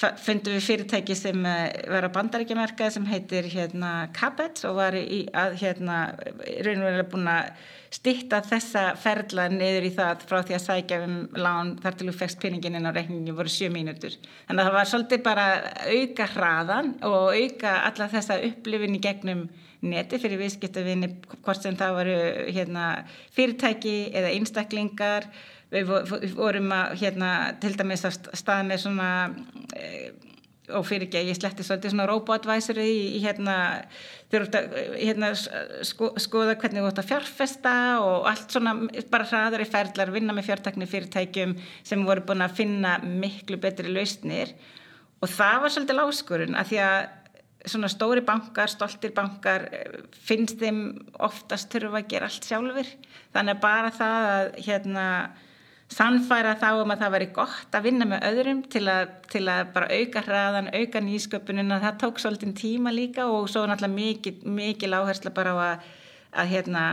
fundum við fyrirtæki sem eh, var að bandarækjumarka sem heitir hérna Cabot og var í að hérna raunverulega búin að stitta þessa ferla niður í það frá því að sækja um lán þar til þú fegst peningin inn á reikningi voru sjö mínutur. Þannig að það var svolítið bara auka hraðan og auka alla þessa upplifin í gegnum neti fyrir viðskiptavinni hvort sem það voru hérna, fyrirtæki eða einstaklingar. Við vorum að hérna, til dæmis að staða með svona e, og fyrir ekki að ég sletti svolítið svona robotvæsari í, í hérna að hérna, sko, skoða hvernig þú ætti að fjárfesta og allt svona bara hraðar í ferðlar vinna með fjártakni fyrirtækjum sem voru búin að finna miklu betri lausnir. Og það var svolítið láskurinn að því að svona stóri bankar, stoltir bankar finnst þeim oftast þurfa að gera allt sjálfur þannig að bara það að hérna sannfæra þá um að það væri gott að vinna með öðrum til að, til að bara auka hraðan, auka nýsköpunina það tók svolítið tíma líka og svo náttúrulega mikil, mikil áhersla bara á að, að hérna,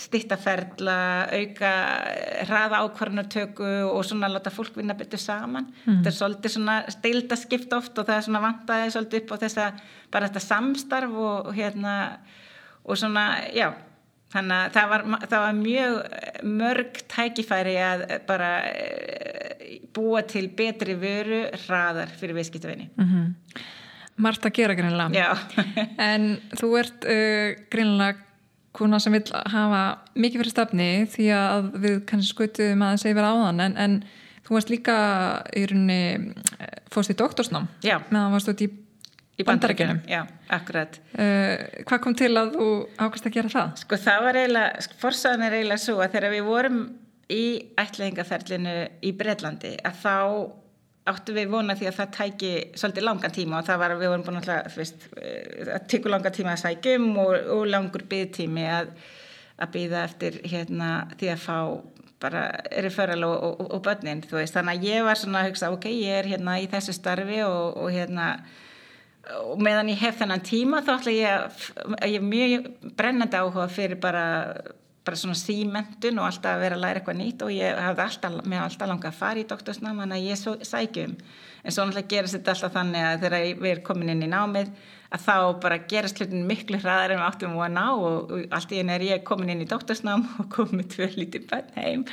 stittaferðla, auka hraða ákvarðanartöku og svona láta fólk vinna betur saman mm. þetta er svolítið svona steildaskipt oft og það er svona vantaði svolítið upp á þessa bara þetta samstarf og, og hérna og svona, já þannig að það var, það var mjög mörg tækifæri að bara eh, búa til betri vöru hraðar fyrir viðskiptavinni mm -hmm. Margt að gera greinlega en þú ert uh, greinlega kuna sem vil hafa mikið fyrir stafni því að við kannski skutuðum að það segja verið áðan en, en þú varst líka í rauninni eh, fórst í doktorsnám meðan varst þú út í bandarækjunum, já, akkurat. Uh, hvað kom til að þú ákast að gera það? Sko það var eiginlega, forsaðan er eiginlega svo að þegar við vorum í ætlaðingaferlinu í Breitlandi að þá áttu við vona því að það tæki svolítið langan tíma og það var, við vorum búin alltaf, þú veist, eh, að teku langan tíma að sækjum og, og langur byggtími að, að byggja eftir hérna því að fá bara referral og, og, og börnin, þú veist, þannig að ég var svona að hugsa, ok, ég er hérna í þessu starfi og hérna og meðan ég hef þennan tíma þá ætla ég að ég er mjög brennandi áhuga fyrir bara, bara svona símentun og alltaf að vera að læra eitthvað nýtt og ég hafði alltaf, mér hafði alltaf langað að fara í doktorsnám þannig að ég sækjum en svo náttúrulega gerist þetta alltaf þannig að þegar við erum komin inn í námið að þá bara gerast hlutin miklu hraðar en við áttum að ná og, og allt í enn er ég komin inn í doktorsnám og komið tvö lítið bönn heim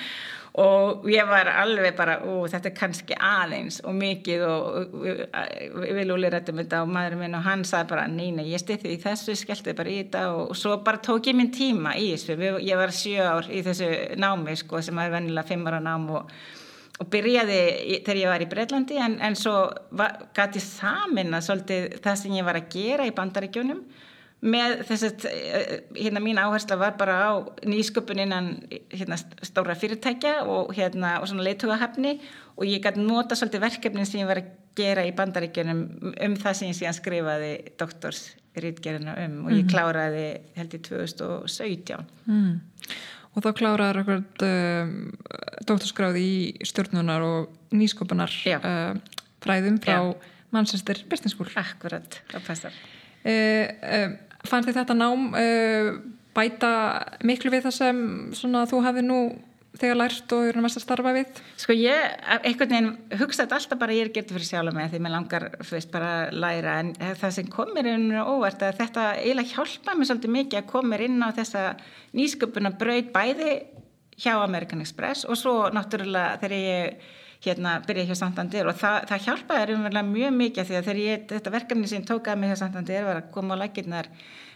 og ég var alveg bara ó, þetta er kannski aðeins og mikið og við viljum úli rættum þetta og maðurinn minn og hann sagði bara neina ég styrði í þessu, skellti bara í þetta og, og svo bara tók ég minn tíma í þessu. Ég var sjö ár í þessu námi sko, sem er vennilega fimm ára nám og, og byrjaði þegar ég var í Breitlandi en, en svo gæti samin að svolítið það sem ég var að gera í bandaríkjónum með þess að eh, hérna mín áhersla var bara á nýsköpun innan hérna stóra fyrirtækja og hérna og svona leitugahafni og ég gæti nota svolítið verkefnin sem ég var að gera í bandaríkjunum um það sem ég síðan skrifaði doktorsrýtgerina um. Og ég mhm. kláraði held í 2017 mm. Og þá kláraði ekkert um, doktorskráði í stjórnunar og nýsköpunar uh, fræðum frá Business School. Akkurat, það passar Uh, uh, fannst þið þetta nám uh, bæta miklu við það sem svona, þú hefði nú þegar lært og eru mest að starfa við? Sko ég, einhvern veginn hugsaði alltaf bara ég er getið fyrir sjálf með því mér langar fyrst bara að læra en það sem komir inn og óvart að þetta eiginlega hjálpa mér svolítið mikið að komir inn á þessa nýsköpuna braud bæði hjá American Express og svo náttúrulega þegar ég hérna byrjaði hjá Santander. Og það, það hjálpaði umverðilega mjög mikið því að þegar ég, þetta verkefni sem tókaði mig hjá Santander var að koma á lækirnar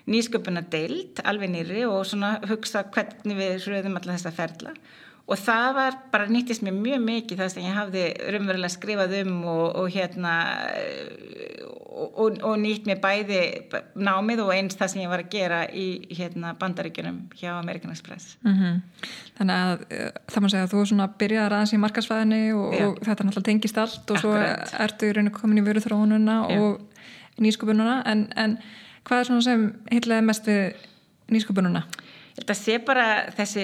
nýsköpuna deilt alveg nýri og svona hugsa hvernig við hröðum alltaf þessa ferla og það var bara nýttist mér mjög mikið það sem ég hafði raunverulega skrifað um og, og hérna og, og nýtt mér bæði námið og eins það sem ég var að gera í hérna bandaríkjunum hjá American Express mm -hmm. Þannig að eh, það maður segja að þú svona byrjaði aðeins í markasfæðinni og, og þetta náttúrulega tengist allt og Akkurat. svo ertu í rauninu komin í vöruþróununa og nýsköpununa en, en hvað er svona sem heitlega mest við nýsköpununa? Þetta sé bara þessi,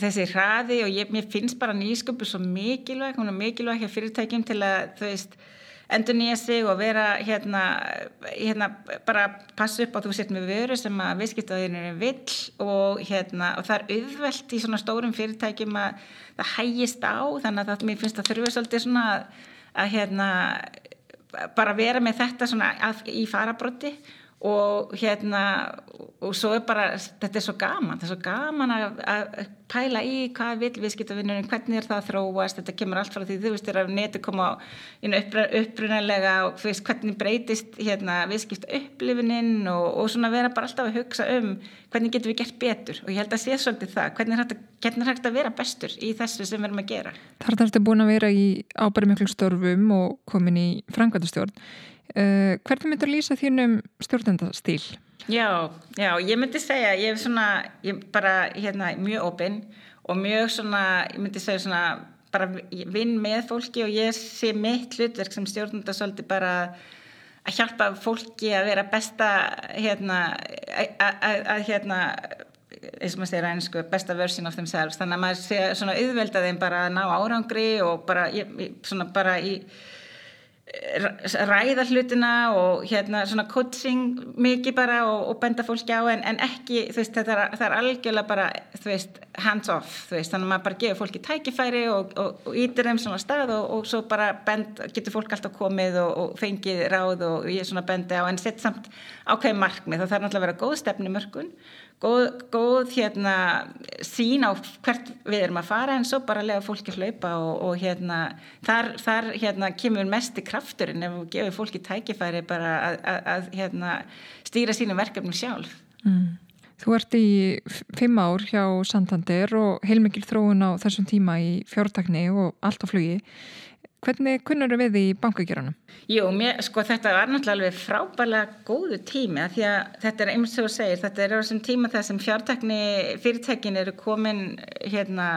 þessi hraði og ég, mér finnst bara nýsköpu svo mikilvæg, hún er mikilvæg hér fyrirtækjum til að þú veist endur nýja sig og vera hérna, hérna bara passa upp á þú sett með vöru sem að viðskiptaðinu er vill og hérna og það er auðvelt í svona stórum fyrirtækjum að það hægist á. Þannig að það, mér finnst það þurfa svolítið svona að hérna bara vera með þetta svona að, í farabrotti og hérna og svo er bara, þetta er svo gaman þetta er svo gaman að, að pæla í hvað vil viðskiptavinnurinn, hvernig er það að þróast, þetta kemur allt frá því þú veist, þegar neti koma upprunalega og þú veist, hvernig breytist hérna viðskipta upplifininn og, og svona vera bara alltaf að hugsa um hvernig getum við gert betur. Og ég held að sé svolítið það, hvernig er hægt, hægt að vera bestur í þessu sem við erum að gera? Þar er þetta búin að vera í ábæri miklu störfum og komin í frangvæntastjórn Uh, hvernig myndur lýsa þínum stjórnendastíl? Já, já, ég myndi segja, ég er svona, ég bara, hérna, mjög opinn og mjög svona, ég myndi segja svona, bara vinn með fólki og ég sé mitt hlutverk sem stjórnenda svolítið bara að hjálpa fólki að vera besta, hérna, að, hérna, eins og maður segir einsku, besta version of themselves, þannig að maður sé svona auðvelda þeim bara að ná árangri og bara, ég, svona bara í, ræða hlutina og hérna svona coaching mikið bara og, og benda fólki á en, en ekki, þú veist, þetta er, er algjörlega bara, þú veist, hands off, þú veist, þannig að maður bara gefur fólki tækifæri og, og, og ítir þeim svona stað og, svo bara bend, getur fólk alltaf komið og fengið ráð og ég svona bendi á en sett samt ákveði markmið þá þarf náttúrulega að vera góð stefni mörgun góð, góð hérna sín á hvert við erum að fara en svo bara lega fólki hlaupa og hérna þar, þar hérna kemur mest í krafturinn ef við gefum fólki tækifæri bara að, að, að hérna stýra sínum verkefnum sjálf mm. Þú ert í fimm ár hjá Santander og heilmikil þróun á þessum tíma í fjártakni og allt á flugi. Hvernig kunnur við í bankageranum? Jú, mér, sko þetta var náttúrulega alveg frábælega góðu tími að því að þetta er sem þú segir, þetta er á þessum tíma þar sem fjártakni fyrirtækin eru komin hérna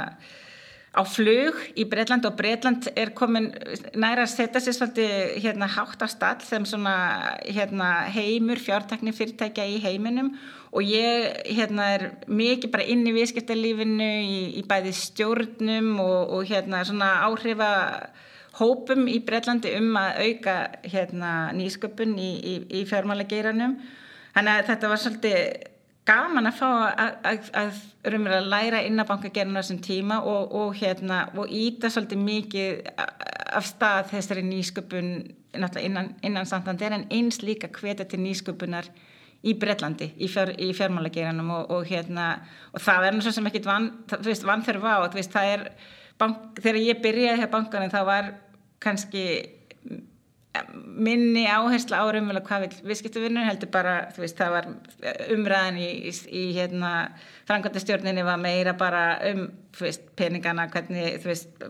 á flug í Breitland og Breitland er komin næra að setja sér svolítið hérna hátt á stall sem svona hérna heimur fjártakni fyrirtækja í heiminum og ég hérna er mikið bara inn í viðskiptalífinu í, í bæði stjórnum og, og hérna svona áhrifa hópum í Breitlandi um að auka hérna nýsköpun í, í, í fjármálegeiranum þannig að þetta var svolítið gaman að fá að, að, að, læra innabankagerinu þessum tíma og, og hérna og íta svolítið mikið af stað þessari nýsköpun innan, innan Santander en eins líka hveta til nýsköpunar í Breitlandi í, fjár, í fjármálageranum og, og hérna það er náttúrulega sem ekkit vann, vannþörf á. Það er, bank, þegar ég byrjaði hér bankanum það var kannski minni áhersla á raunverulega hvað vil viðskiptuvinnur heldur bara veist, það var umræðan í, í, í hérna, frangvöldastjórninni var meira bara um veist, peningana, hvernig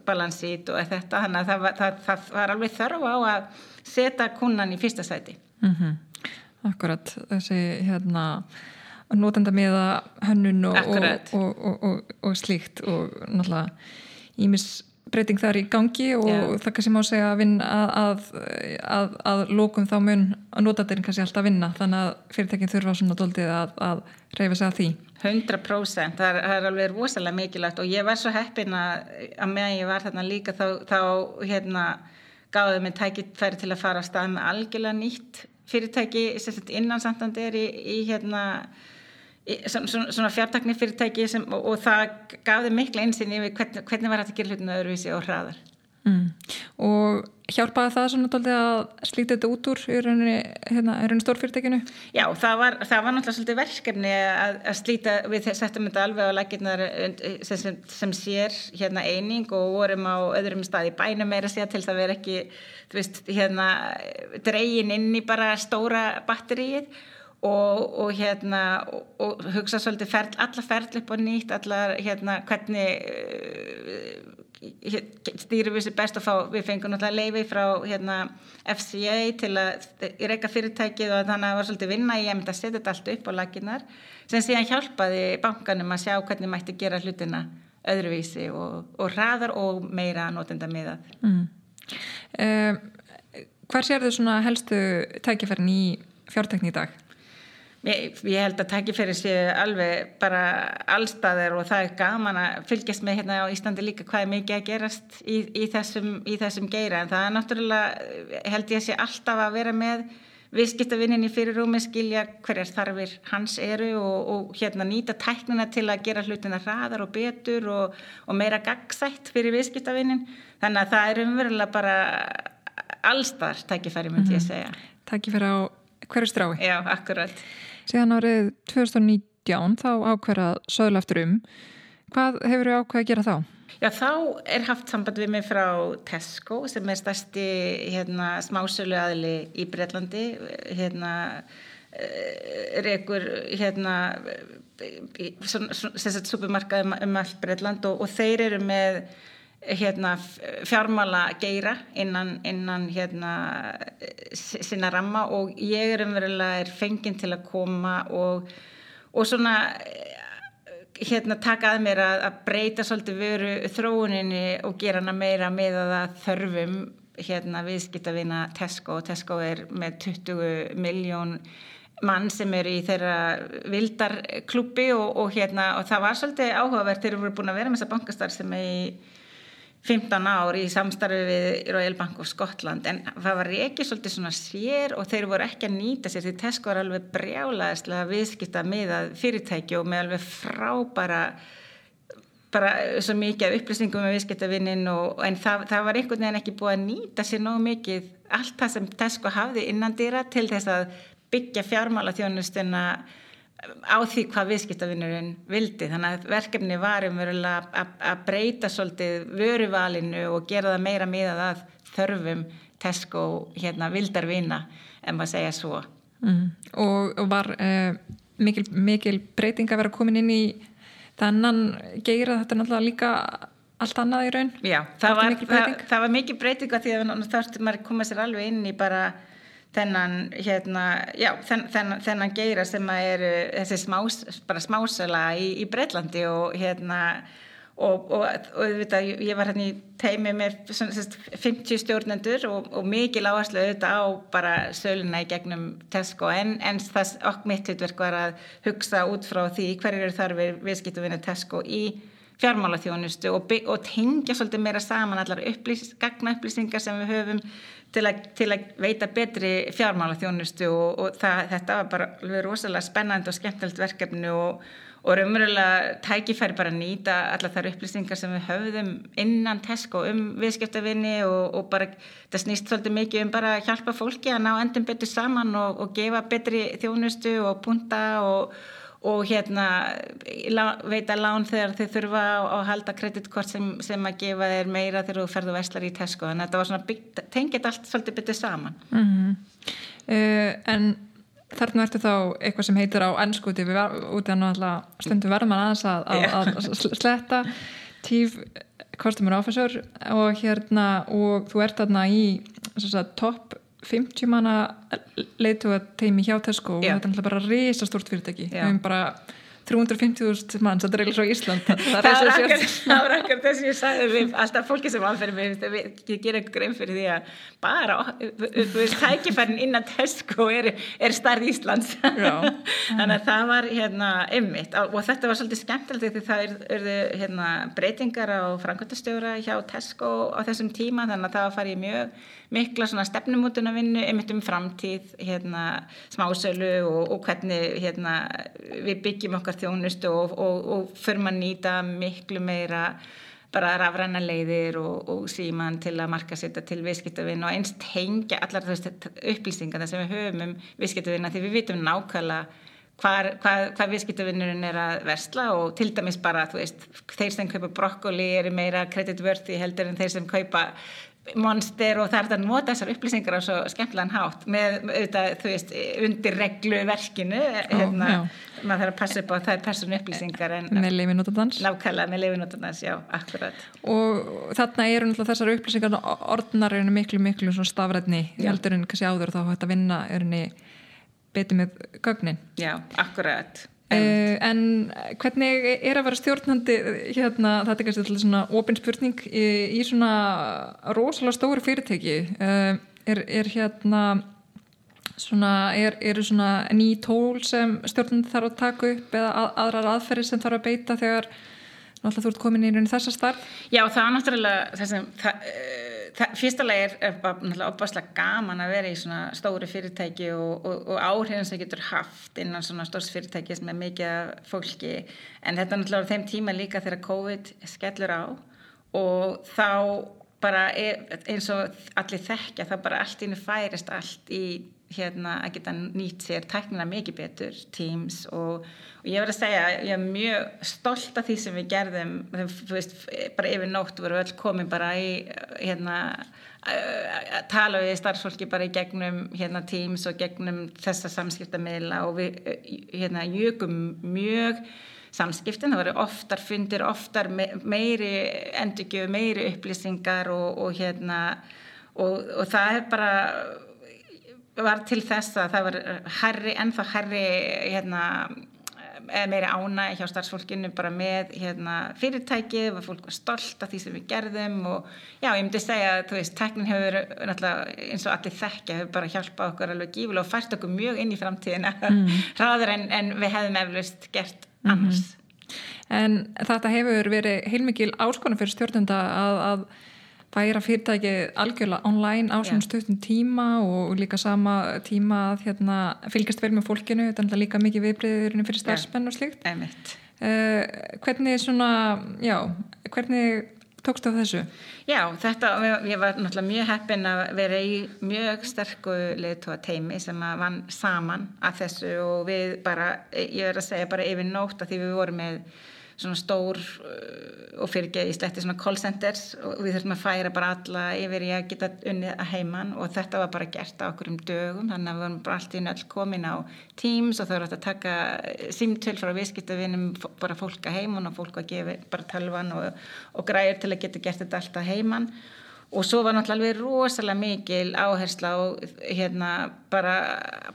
balansít og þetta þannig að það það, það var alveg þörf á að setja kunnan í fyrsta sæti. Mm -hmm. Akkurat, þessi hérna notenda meða hönnun og, og, og, og slíkt og náttúrulega ímis breyting þar í gangi og yeah. það kannski má segja að vinna að, að, að, að lókum þá mun að notaðurinn kannski alltaf vinna. Þannig að fyrirtekin þurfa svona doldið að reyfa sig að því. 100% það er, það er alveg rosalega mikilvægt og ég var svo heppin að meðan ég var þarna líka þá, þá hérna gáði mig tækifæri til að fara að stað með algjörlega nýtt fyrirtæki innan Santander í, í hérna svona, svona fjartakni fyrirtæki sem, og, og það gaf þið mikla einsinn yfir hvernig, hvernig var þetta að gera hlutinu öðruvísi og hraðar mm. og hjálpaði það svona tóltið að slíta þetta út úr í rauninni, hérna, í rauninni stórfyrirtækinu? Já, það var, það var náttúrulega svolítið verkefni að, að slíta við settum þetta alveg á lækirnar sem, sem, sem sér hérna eining og vorum á öðrum stað í bænum meira sér til það veri ekki þú veist, hérna dregin inn í bara stóra batteríið og, og hérna og, og hugsa svolítið ferl, alla ferl upp og nýtt, allar hérna hvernig uh, stýrum við sér best að fá, við fengum náttúrulega leiði frá hérna FCA til að reyka fyrirtækið og þannig að það var svolítið vinna í að setja þetta allt upp á laginnar sem síðan hjálpaði bankanum að sjá hvernig mætti gera hlutina öðruvísi og, og hraðar og meira notenda miðað mm. Uh, hver sér þau svona helstu tækifærin í fjártekni í dag? Ég, ég held að tækifæri sé alveg bara allstaðir og það er gaman að fylgjast með hérna á Íslandi líka hvað er mikið að gerast í, í, þessum, í þessum geira. En það er náttúrulega held ég að sé alltaf að vera með viðskiptavinninni fyrir rúmi skilja hverjar þarfir hans eru og, og hérna nýta tæknina til að gera hlutina hraðar og betur og, og meira gagsætt fyrir viðskiptavinnin þannig að það er umverulega bara allstar tækifæri myndi ég mhm. segja. Tækifæri á hverju strái. Já, akkurat Síðan árið 2019 þá ákverðað söðla eftir um hvað hefur þau ákveð að gera þá? Já, þá er haft samband við mig frá Tesco sem er stærsti hérna, smásölu aðli í Breitlandi hérna eh, rekur hérna supermarkaði um, um allt Breitland og, og þeir eru með hérna fjármála geira innan, innan hérna sinna ramma og ég er umverulega fenginn til að koma og, og svona hérna taka að mér að, að breyta svolítið veru þróuninni og gera hana meira með að þörfum hérna viðskiptavina Tesco. Og Tesco er með 20 miljón mann sem er í þeirra vildarklubbi og, og hérna og það var svolítið áhugavert þegar við vorum búin að vera með þessa bankastar sem er í 15 ár í samstarfi við Royal Bank of Scotland. En það var ekki svolítið svona sér og þeir voru ekki að nýta sér því Tesco var alveg brjálaðislega viðskipta með fyrirtæki og með alveg frábæra bara svo mikið af upplýsingum með viðskiptavinnin en það, það var einhvern veginn ekki búið að nýta sér nóg mikið allt það sem Tesco hafði innan dýra til þess að byggja fjármála þjónustuna á því hvað viðskiptavinnurinn vildi. Þannig að verkefni var umverulega að breyta svolítið vöruvalinu og gera það meira miðað að þörfum Tesco hérna vildarvina en maður segja svo. Mm. og, og var uh, mikil, mikil breyting að vera komin inn í þannan geira? Þetta náttúrulega líka allt annað í raun. Já, það var, það, það var mikið breytinga því að þarftum maður koma sér alveg inn í bara þennan, hérna, já, þenn, þennan, þennan geira sem er þessi smás, bara smásala í, í Breitlandi og hérna og, og, og vita, ég var hérna í teimi með 50 stjórnendur og, og mikið lágast auðvitað á bara söluna í gegnum Tesco. En, en þess okk mitt hlutverk var að hugsa út frá því hverju eru þarfir viðskiptuvinni Tesco í fjármálaþjónustu og, og tengja svolítið meira saman allar upplýs, gagna upplýsingar sem við höfum til að, til að veita betri fjármálaþjónustu og, og það, þetta var bara rosalega spennand og skemmtilegt verkefni og og raunverulega tækifæri bara að nýta alla þar upplýsingar sem við höfðum innan Tesco um viðskiptavinni og, og bara það snýst svolítið mikið um bara að hjálpa fólki að ná endum betur saman og, og gefa betri þjónustu og punta og, og hérna veita lán þegar þau þurfa að halda kreditkort sem, sem að gefa þeir meira þegar þú ferðu verslar í Tesco. Þannig að þetta var svona tengið allt svolítið betur saman. Mm -hmm. uh, En þarna ertu þá eitthvað sem heitir á ennskuti við út af náttúrulega stundum verðum aðeins að, að, að sletta. Tíf customer officer og hérna og þú ert þarna í topp 50 manna leitu að teimi hjá Tesco og þetta er bara risastórt fyrirtæki. Við hefum bara 350.000 mann sem dreilir svo Ísland. Það var akkur þess að ég sagði við alltaf fólki sem áferði mig ég ger eitthvað grein fyrir því að bara tækifærin innan Tesco er, er starð Íslands. Þannig að það var hérna ymmit og þetta var svolítið skemmtilegt því það eru hérna, breytingar á framkvæmtastjóra hjá Tesco á þessum tíma þannig að það var farið mjög mikla stefnumútuna vinnu ymmit um framtíð hérna, smásölu og, og hvernig hérna, við byggjum okkar þjónustu og, og, og fyrir maður nýta miklu meira bara rafræna leiðir og, síman til að marka setja til viðskiptavinn og einst hengja allar upplýsingar sem við höfum um viðskiptavinna því við vitum nákvæmlega hvað, hvað, hvað viðskiptavinnurinn er að versla og til dæmis bara veist, þeir sem kaupa brokkoli eru meira kreditvörði heldur en þeir sem kaupa monster og það er að nota þessar upplýsingar á svo skemmtilegan hátt með auðvitað, þú veist, undir reglu verkinu, hérna maður þarf að passa upp á það er persónu upplýsingar en, með leifinótadans nákvæmlega með leifinótadans, já, akkurat. Og þarna eru náttúrulega þessar upplýsingar orðnar eru miklu, miklu stafræðni heldur en kannski áður þá hægt að vinna betur með gögnin. Já, akkurat Uh, en hvernig er að vera stjórnandi hérna, þetta er kannski svona ofinspurning í, í svona rosalega stóri fyrirtæki uh, er, er hérna svona, er, eru svona ný tól sem stjórnandi þarf að taka upp eða að, aðrar aðferði sem þarf að beita þegar náttúrulega þú ert komin í þessa starf Já, það er náttúrulega þessum það, uh, fyrstulega er, er bara náttúrulega opaslega gaman að vera í svona stóri fyrirtæki og, og, og áhrifin sem getur haft innan svona stórs fyrirtæki sem er mikið fólki. En þetta er náttúrulega á þeim tíma líka þegar COVID skellur á og þá bara er, eins og allir þekkja þá bara allt íni færist allt í hérna að geta nýtt sér tæknina mikið betur, Teams og, og ég verði að segja, ég er mjög stolt af því sem við gerðum. Veist, bara yfir nótt voru öll komið bara í hérna að tala við starfsfólki bara í gegnum hérna Teams og gegnum þessa samskiptamila og við hérna jögum mjög samskiptin, það voru oftar fundir, oftar meiri endurgjöf, meiri upplýsingar og, og hérna og, og það er bara var til þess að það var herri, ennþá herri hérna, meiri ána hjá starfsfólkinu bara með hérna, fyrirtækið, var fólk stolt af því sem við gerðum og já, ég myndi segja að þú veist, teknin hefur eins og allir þekkja, hefur bara hjálpað okkur alveg gífulega og fært okkur mjög inn í framtíðina mm. ráður en, en við hefðum eflust gert annars. Mm -hmm. En þetta hefur verið heilmikil áskonu fyrir stjórnunda að, að færa fyrirtæki algjörlega online á svona stuttum tíma og líka sama tíma að hérna, fylgjast vel með fólkinu, þetta er líka mikið viðbreyðurinn fyrir starfsmenn og. Emitt. uh, hvernig svona, já, hvernig tókst á þessu? Já, þetta, ég var náttúrulega mjög heppin að vera í mjög sterku leiðtóa teimi sem að vann saman að þessu og við bara, ég verður að segja bara yfir nótt að því við vorum með svona stór uh, og fyrirgeði sletti svona call centers og við þurfum að færa bara alla yfir í að geta unnið að heiman og þetta var bara gert á okkur um dögum þannig að við vorum bara allt í nöll komin á Teams og það voru að taka símtöl frá viðskiptavinum bara fólk að heiman og fólk að gefa bara talvan og, og græur til að geta gert þetta allt að heiman og svo var náttúrulega rosalega mikil áhersla og hérna bara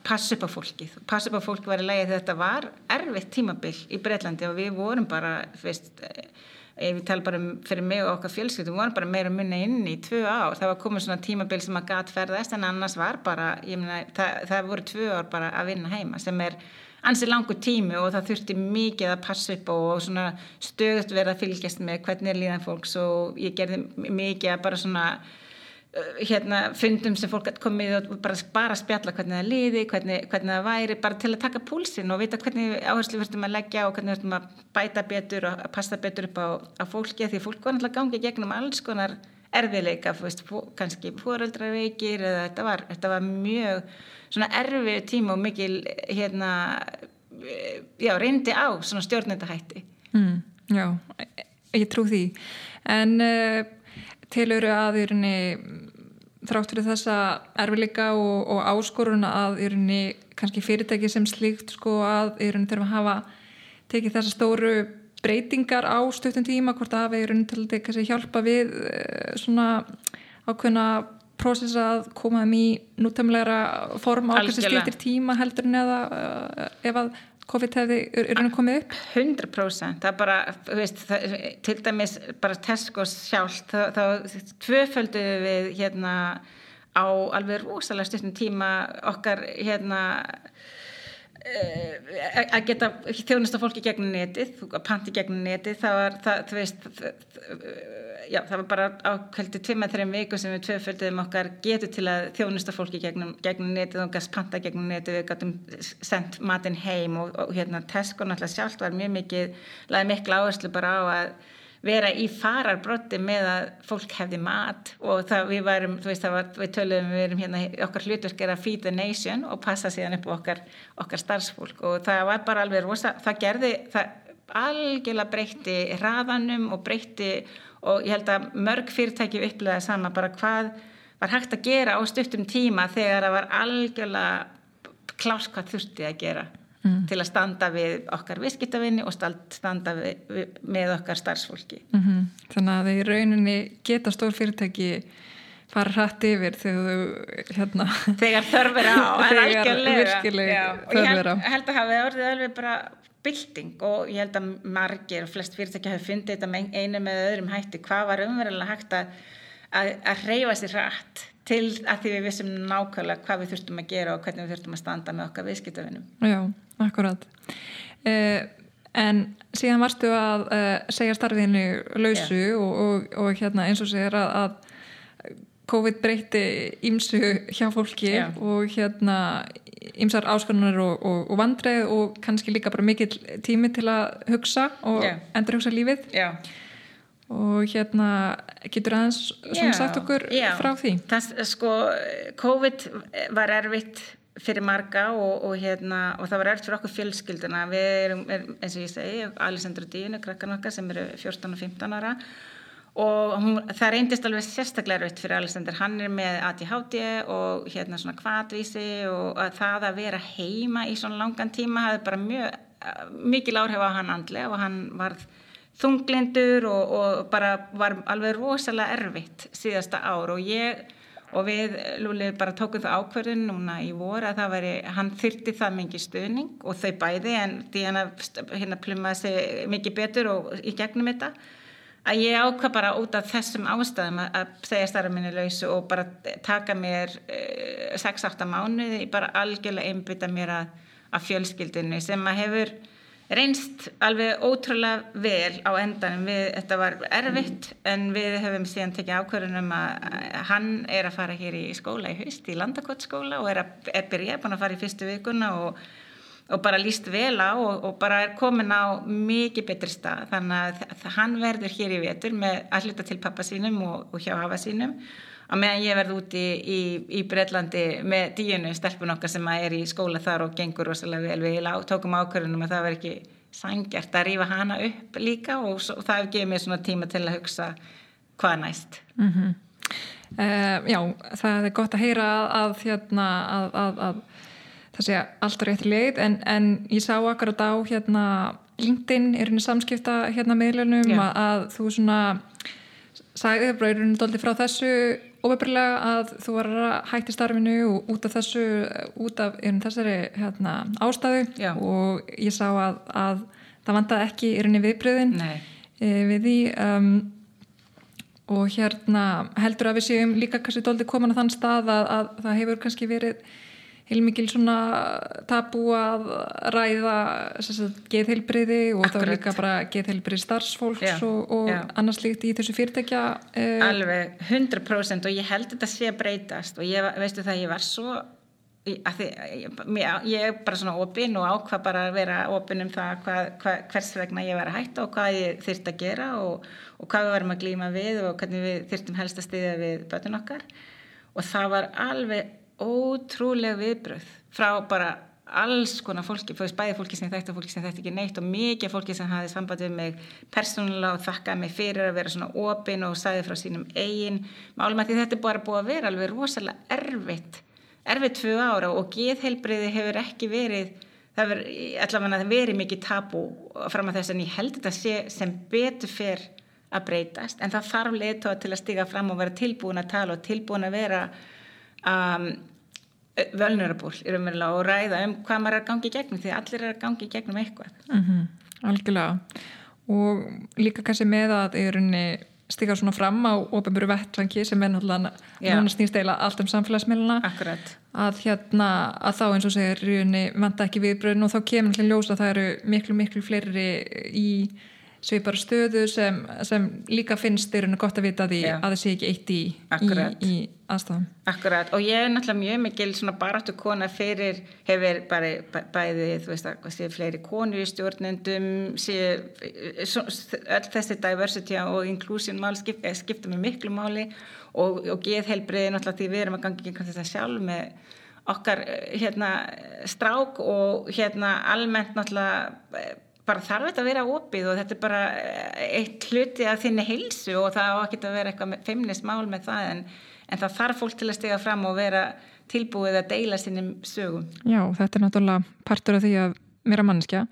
passa upp á fólkið. Passa upp á fólkið var í lagi þegar þetta var erfitt tímabill í Breitlandi og við vorum bara veist, ef við tala bara um fyrir mig og okkar fjölskyldum við vorum bara meira munna inn í tvö ár. Það var komið svona tímabill sem að gatferðast en annars var bara, ég meina það, það voru tvö ár bara að vinna heima sem er ansi langu tími og það þurfti mikið að passa upp og svona stöðut verða að fylgjast með hvernig er líðan fólks og ég gerði mikið að bara svona uh, hérna fundum sem fólk komið og bara, bara spjalla hvernig það liði, hvernig, hvernig það væri bara til að taka púlsinn og vita hvernig áherslu verðum að leggja og hvernig verðum að bæta betur og að passa betur upp á, á fólki því fólk var náttúrulega gangið gegnum alls konar erfiðleika, veist, kannski fóröldraveikir eða þetta var, þetta var mjög svona erfið tíma og mikil hérna já, reyndi á svona stjórnendahætti. Mm, Já, ég trú því. En uh, tilur að yrunni þrátt fyrir þessa erfiðleika og, og áskoruna að yrunni kannski fyrirtæki sem slíkt sko að yrunni þurfa að hafa tekið þessa stóru breytingar á stöttum tíma hvort að hafa yrunni til að hjálpa við uh, svona ákveðna prósessa að koma um í nútæmlegra form á þessi stýttir tíma heldur en eða uh, ef að COVID hefði urinu komið upp? 100% það bara, veist, það, til dæmis bara Tesco's sjálf þá, þá tvöföldu við hérna á alveg rosalega stundum tíma okkar hérna að geta þjónust á fólki gegnum netið, að panti gegnum netið það var, það, þú veist það já, það var bara ákveldi tvima þreim viku sem við tvöfölduðum okkar getur til að þjónusta fólki gegnum, gegnum netið og gæst panta gegnum netið við gætum sendt matinn heim og, og hérna Tesco náttúrulega sjálft var mjög mikið laðið miklu áherslu bara á að vera í fararbrotti með að fólk hefði mat og það við varum, þú veist það var, við töluðum við erum hérna, okkar hlutverk er að feed the nation og passa síðan upp okkar, okkar starfsfólk og það var bara alveg rosa, það gerði, það algjörlega breytti hraðanum og breytti og ég held að mörg fyrirtæki upplegaði sama bara hvað var hægt að gera á stuttum tíma þegar það var algjörlega klást hvað þurfti að gera mm. til að standa við okkar viðskiptavinni og standa við, við, með okkar starfsfólki. Mm -hmm. Þannig að þeir rauninni geta stór fyrirtæki fara hrætt yfir þegar þú hérna, þegar þörfur á þegar virkilega þörfur á. Ég held að hafa orðið alveg bara bylting og ég held að margir og flest fyrirtækja hafi fundið þetta með einu með öðrum hætti hvað var umverulega hægt að, að, að reyfa sér rætt til að því við vissum nákvæmlega hvað við þurftum að gera og hvernig við þurftum að standa með okkar viðskiptafinnum. Já, akkurat. Eh, en síðan varstu að eh, segja starfiðinu lausu yeah. og, og, og hérna eins og segir að, að COVID breyti ímsu hjá fólki yeah. og hérna ymsar áskonunar og, og, vandreið og kannski líka bara mikill tími til að hugsa og yeah. endur hugsa lífið og hérna getur aðeins svona sagt okkur frá því Það, sko, COVID var erfitt fyrir marga og, og hérna og það var erfitt fyrir okkur fjölskylduna. Við erum, eins og ég segi, Alessandra Dínu krakkan okkar sem eru 14 og 15 ára. Og hún, það reyndist alveg sérstaklega rauðt fyrir Alexander, hann er með ADHD og hérna svona kvadvísi og að það að vera heima í svona langan tíma hafði bara mjög mikil áhrif á hann andlega og hann var þunglindur og, og bara var alveg rosalega erfitt síðasta ár. Og ég og við Lúli bara tókum það ákverðin núna í voru að það veri, hann þyrti það mikið stuðning og þau bæði en hann hérna plummaði sig mikið betur og í gegnum þetta að ég ákvað bara út af þessum ástæðum að segja starra minni lausu og bara taka mér uh, eh, 6-8 mánuði, bara algjörlega einbytta mér að, að fjölskyldinu sem að hefur reynst alveg ótrúlega vel á endanum. Við, þetta var erfitt en við hefum síðan tekið ákvörðunum að hann er að fara hér í skóla í haust, í landakottskóla og er að er byrja, búin að fara í fyrstu vikuna og og bara líst vel á og, og bara er komin á mikið betri stað. Þannig að hann verður hér í vetur með að hluta til pappa sínum og, og hjá hafa sínum að meðan ég verð úti í, í, í Breitlandi með díunu stelpun okkar sem er í skóla þar og gengur rosalega vel. Við tókum ákvörðunum að það verð ekki sangjart að rýfa hana upp líka og, og það hefur gefið mér svona tíma til að hugsa hvað næst. Mm -hmm. uh, Já, það er gott að heyra að, að, hérna, að, að það sé alltaf rétt leið en, en ég sá akkurat á hérna LinkedIn er henni samskipta hérna meðlunum að þú svona sagði bröðurinn doldi frá þessu óveifrilega að þú var að hætti starfinu út af þessu út af þessari hérna, ástæðu Já. og ég sá að, að það vandaði ekki í rauninni viðbröðin e, við því um, og hérna heldur að við séum líka kannski doldi komin á þann stað að, að það hefur kannski verið heilmikil svona tabú að ræða geðheilbriði og Akkurat. þá líka bara geðheilbrið starfsfólks já, og, og annars líkt í þessu fyrirtækja eh. Alveg 100% og ég held þetta sé að breytast og ég, veistu það, ég var svo Þið, ég er bara svona opinn og ákvað bara að vera opinn um það hvað, hvað, hvers vegna ég var að hætta og hvað ég þyrst að gera og, og hvað við varum að glýma við og hvernig við þyrstum helst að stiðja við bötun okkar og það var alveg ótrúlega viðbröð frá bara alls konar fólki, fyrst bæði fólki sem þetta og fólki sem þetta ekki neitt og mikið fólki sem hafi sambandið mig persónulega og þakkaði mig fyrir að vera svona opinn og sæði frá sínum eigin málum að þetta er bara búið að vera alveg rosalega erfitt erfitt tvö ára og geðhelbriði hefur ekki verið það verið allavega verið mikið tabu fram að þess að ég held þetta sé sem betur fyrr að breytast en það þarf leiðtóa til að stiga fram og vera tilbúin að tala og tilbúin að vera um, völnurabúl í raunverulega og ræða um hvað maður er að gangi í gegnum því allir er að gangi í gegnum eitthvað. Mm -hmm, Algjörlega. Og líka kannski með að í rauninni stíka svona fram á ofinbúru vettrangi sem er náttúrulega núna snýst eila allt um samfélagsmiðluna að hérna að þá eins og segir rauninni vanda ekki viðbröðin og þá kemur hljósa ljós að það eru miklu miklu fleiri í svipar stöðu sem, sem líka finnst þeir eru gott að vita því Já. að það sé ekki eitt í, í, í aðstæðum. Akkurat og ég er náttúrulega mjög mikil svona baráttu kona fyrir hefur bara bæði þú veist að sé fleiri konur í stjórnendum sé öll þessi diversity og inclusion mál skip, eh, skipta með miklu máli og, og geðheilbriði náttúrulega því við erum að gangi ekki þetta sjálf með okkar eh, hérna strák og hérna almennt náttúrulega eh, bara þarf þetta að vera opið og þetta er bara eitt hluti af þinni heilsu og það á ekki að vera eitthvað feimnis mál með það en en það þarf fólk til að stiga fram og vera tilbúið að deila sínum sögum. Já, þetta er náttúrulega partur af því að vera mannskja.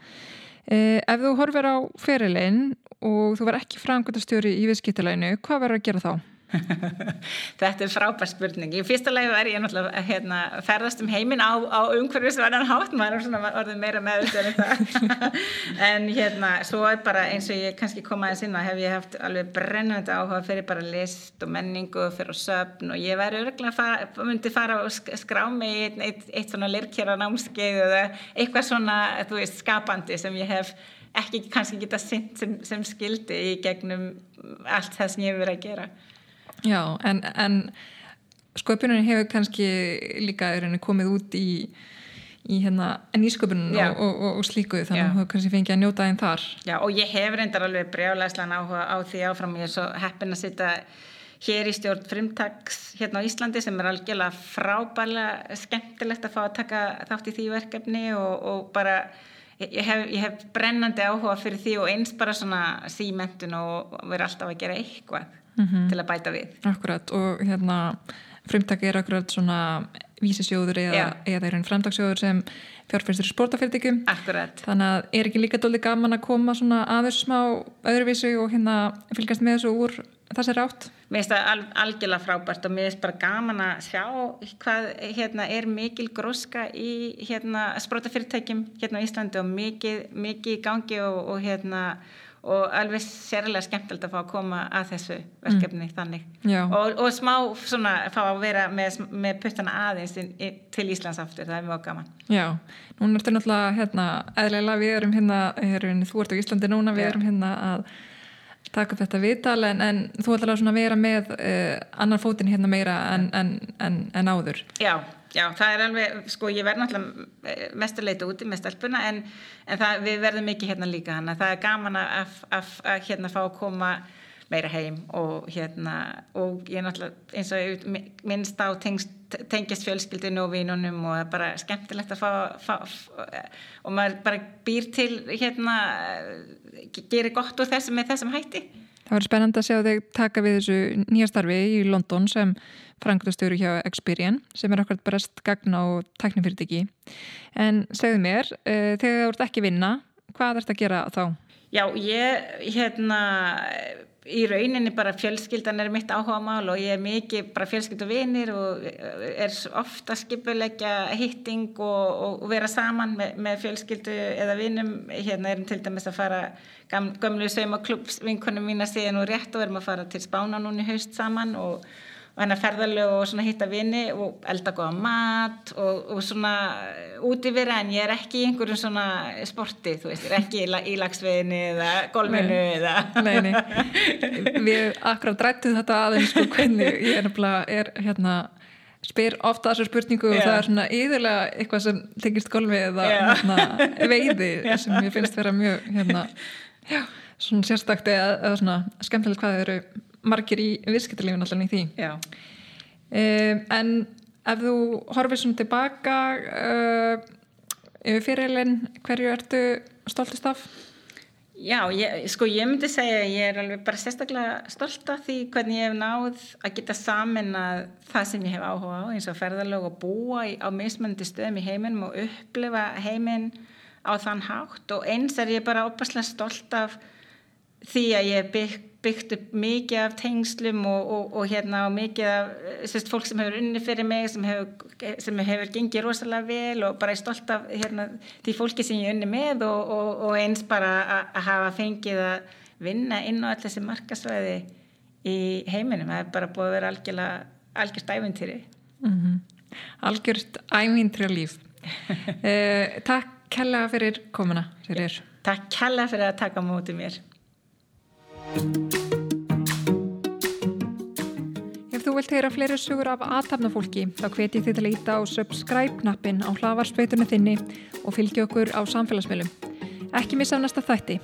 Eh, ef þú horfir á ferilinn og þú var ekki framkvæmtastjóri í viðskiptileginu, hvað verður að gera þá? Þetta er frábær spurning. Í fyrsta lagi er ég náttúrulega hérna, ferðast um heiminn á, á umhverfisverðan hátt, maður er svona orðið meira meðutur en það. en hérna, svo er bara eins og ég kannski komaði sinna, hef ég haft alveg brennandi áhuga fyrir bara list og menningu fyrir söpn og ég væri örgulega að fara, myndi fara og skrá mig eitt, eitt, eitt svona lirkjara námskeið eða eitthvað svona, þú veist, skapandi sem ég hef ekki kannski geta sint sem, sem skildi í gegnum allt það sem ég hefur verið að gera. Já, en, en sköpunin hefur kannski líka komið út í, í hérna, nýsköpunin og, og, og, og slíkuð þannig að þú kannski fengið að njóta einn þar. Já, og ég hef reyndar alveg brjálæslan áhuga á því áfram. Ég er svo heppin að sitta hér í stjórn frimtags hérna á Íslandi sem er algjörlega frábælega skemmtilegt að fá að taka þátt í því verkefni og bara ég hef, ég hef brennandi áhuga fyrir því og eins bara svona símentun og vera alltaf að gera eitthvað mm -hmm. til að bæta við. Akkurat og hérna frumtak er akkurat svona vísisjóður eða, eða er einn framtagsjóður sem fjárfæstur í sportafyrirtækjum Akkurat. þannig að er ekki líka dólið gaman að koma svona aðeins smá öðruvísu og hérna fylgjast með þessu úr þessi rátt? Mér finnst það al, algjörlega frábært og mér finnst bara gaman að sjá hvað hérna, er mikil gróska í hérna, sportafyrirtækjum hérna á Íslandi og mikið, mikið gangi og, og hérna og alveg sérlega skemmtilegt að fá að koma að þessu verkefni mm. þannig. Og, og smá svona fá að vera með, með puttana aðeins in, in, til Íslands aftur, það er mjög gaman. Já, núna ertu náttúrulega hérna, eðlega við erum hérna, erum, þú ert á Íslandi núna, við Já. erum hérna að taka upp þetta viðtal en, en þú ætlar að vera með uh, annar fótinn hérna meira en, en, en áður. Já, já, það er alveg, sko, ég verð náttúrulega mesturleita úti með stelpuna en, en það, við verðum ekki hérna líka hann það er gaman að, að, að hérna fá að koma meira heim og hérna og ég er náttúrulega eins og minnst á tengst, tengjast fjölskyldinu og vínunum og það er bara skemmtilegt að fá, fá, fá og maður bara býr til hérna gerir gott úr þessum með þessum hætti Það verður spennand að sjá þig taka við þessu nýja starfi í London sem franglastöru hjá Experian sem er okkur brest gagna og tæknifyrirtiki. En segðu mér, uh, þegar þú ert ekki vinna, hvað ert að gera þá? Já, ég hérna í rauninni bara fjölskyldan er mitt áhuga mál og ég er mikið bara fjölskyld og vinir og er ofta skipulegja hitting og, og vera saman með, með fjölskyldu eða vinum. Hérna erum til dæmis að fara gam, gamlu saumaklubs vinkunum mína síðan og rétt og erum að fara til spána núni haust saman og og hennar ferðarlegu og svona hitta vini og elda góða mat og, og svona út yfir en ég er ekki í einhverjum svona sporti þú veist, ég er ekki í, lagsveginni eða golfinu eða Nei, nei, við akkurat drættum þetta aðeins sko hvernig ég er er hérna spyr ofta þessu spurningu yeah. og það er svona yðurlega eitthvað sem tengist golfi eða yeah. hérna, veiði yeah. sem ég finnst vera mjög hérna, já, svona sérstakti eða, eða svona skemmtilegt hvað þau eru margir í viðskiptarlífin allan í því. Um, en ef þú horfið svona tilbaka uh, yfir fyrirlin hverju ertu stoltist af? Já, ég, sko ég myndi segja að ég er alveg bara sérstaklega stolt af því hvernig ég hef náð að geta samin að það sem ég hef áhuga á eins og ferðarlög og búa í, á mismöndi stöðum í heiminum og upplifa heiminn á þann hátt. Og eins er ég bara óbærslega stolt af því að ég bygg byggt upp mikið af tengslum og, og, og hérna og mikið af sérst, fólk sem hefur unni fyrir mig sem hefur, sem hefur gengið rosalega vel og bara er stolt af hérna, því fólki sem ég unni með og, og eins bara að hafa fengið að vinna inn á allir þessi markasvæði í heiminum það er bara búið að vera algjörlega algjörst ævintýri mm -hmm. Algjörst ævintýra líf eh, Takk kella fyrir komuna fyrir. Takk kella fyrir að taka mútið mér Ef þú vilt heyra fleiri sugur af aðtapnafólki þá hveti þið til að íta á subscribe-knappin á hlavarspeitunni þinni og fylgja okkur á samfélagsmiðlum. Ekki missa næsta þætti.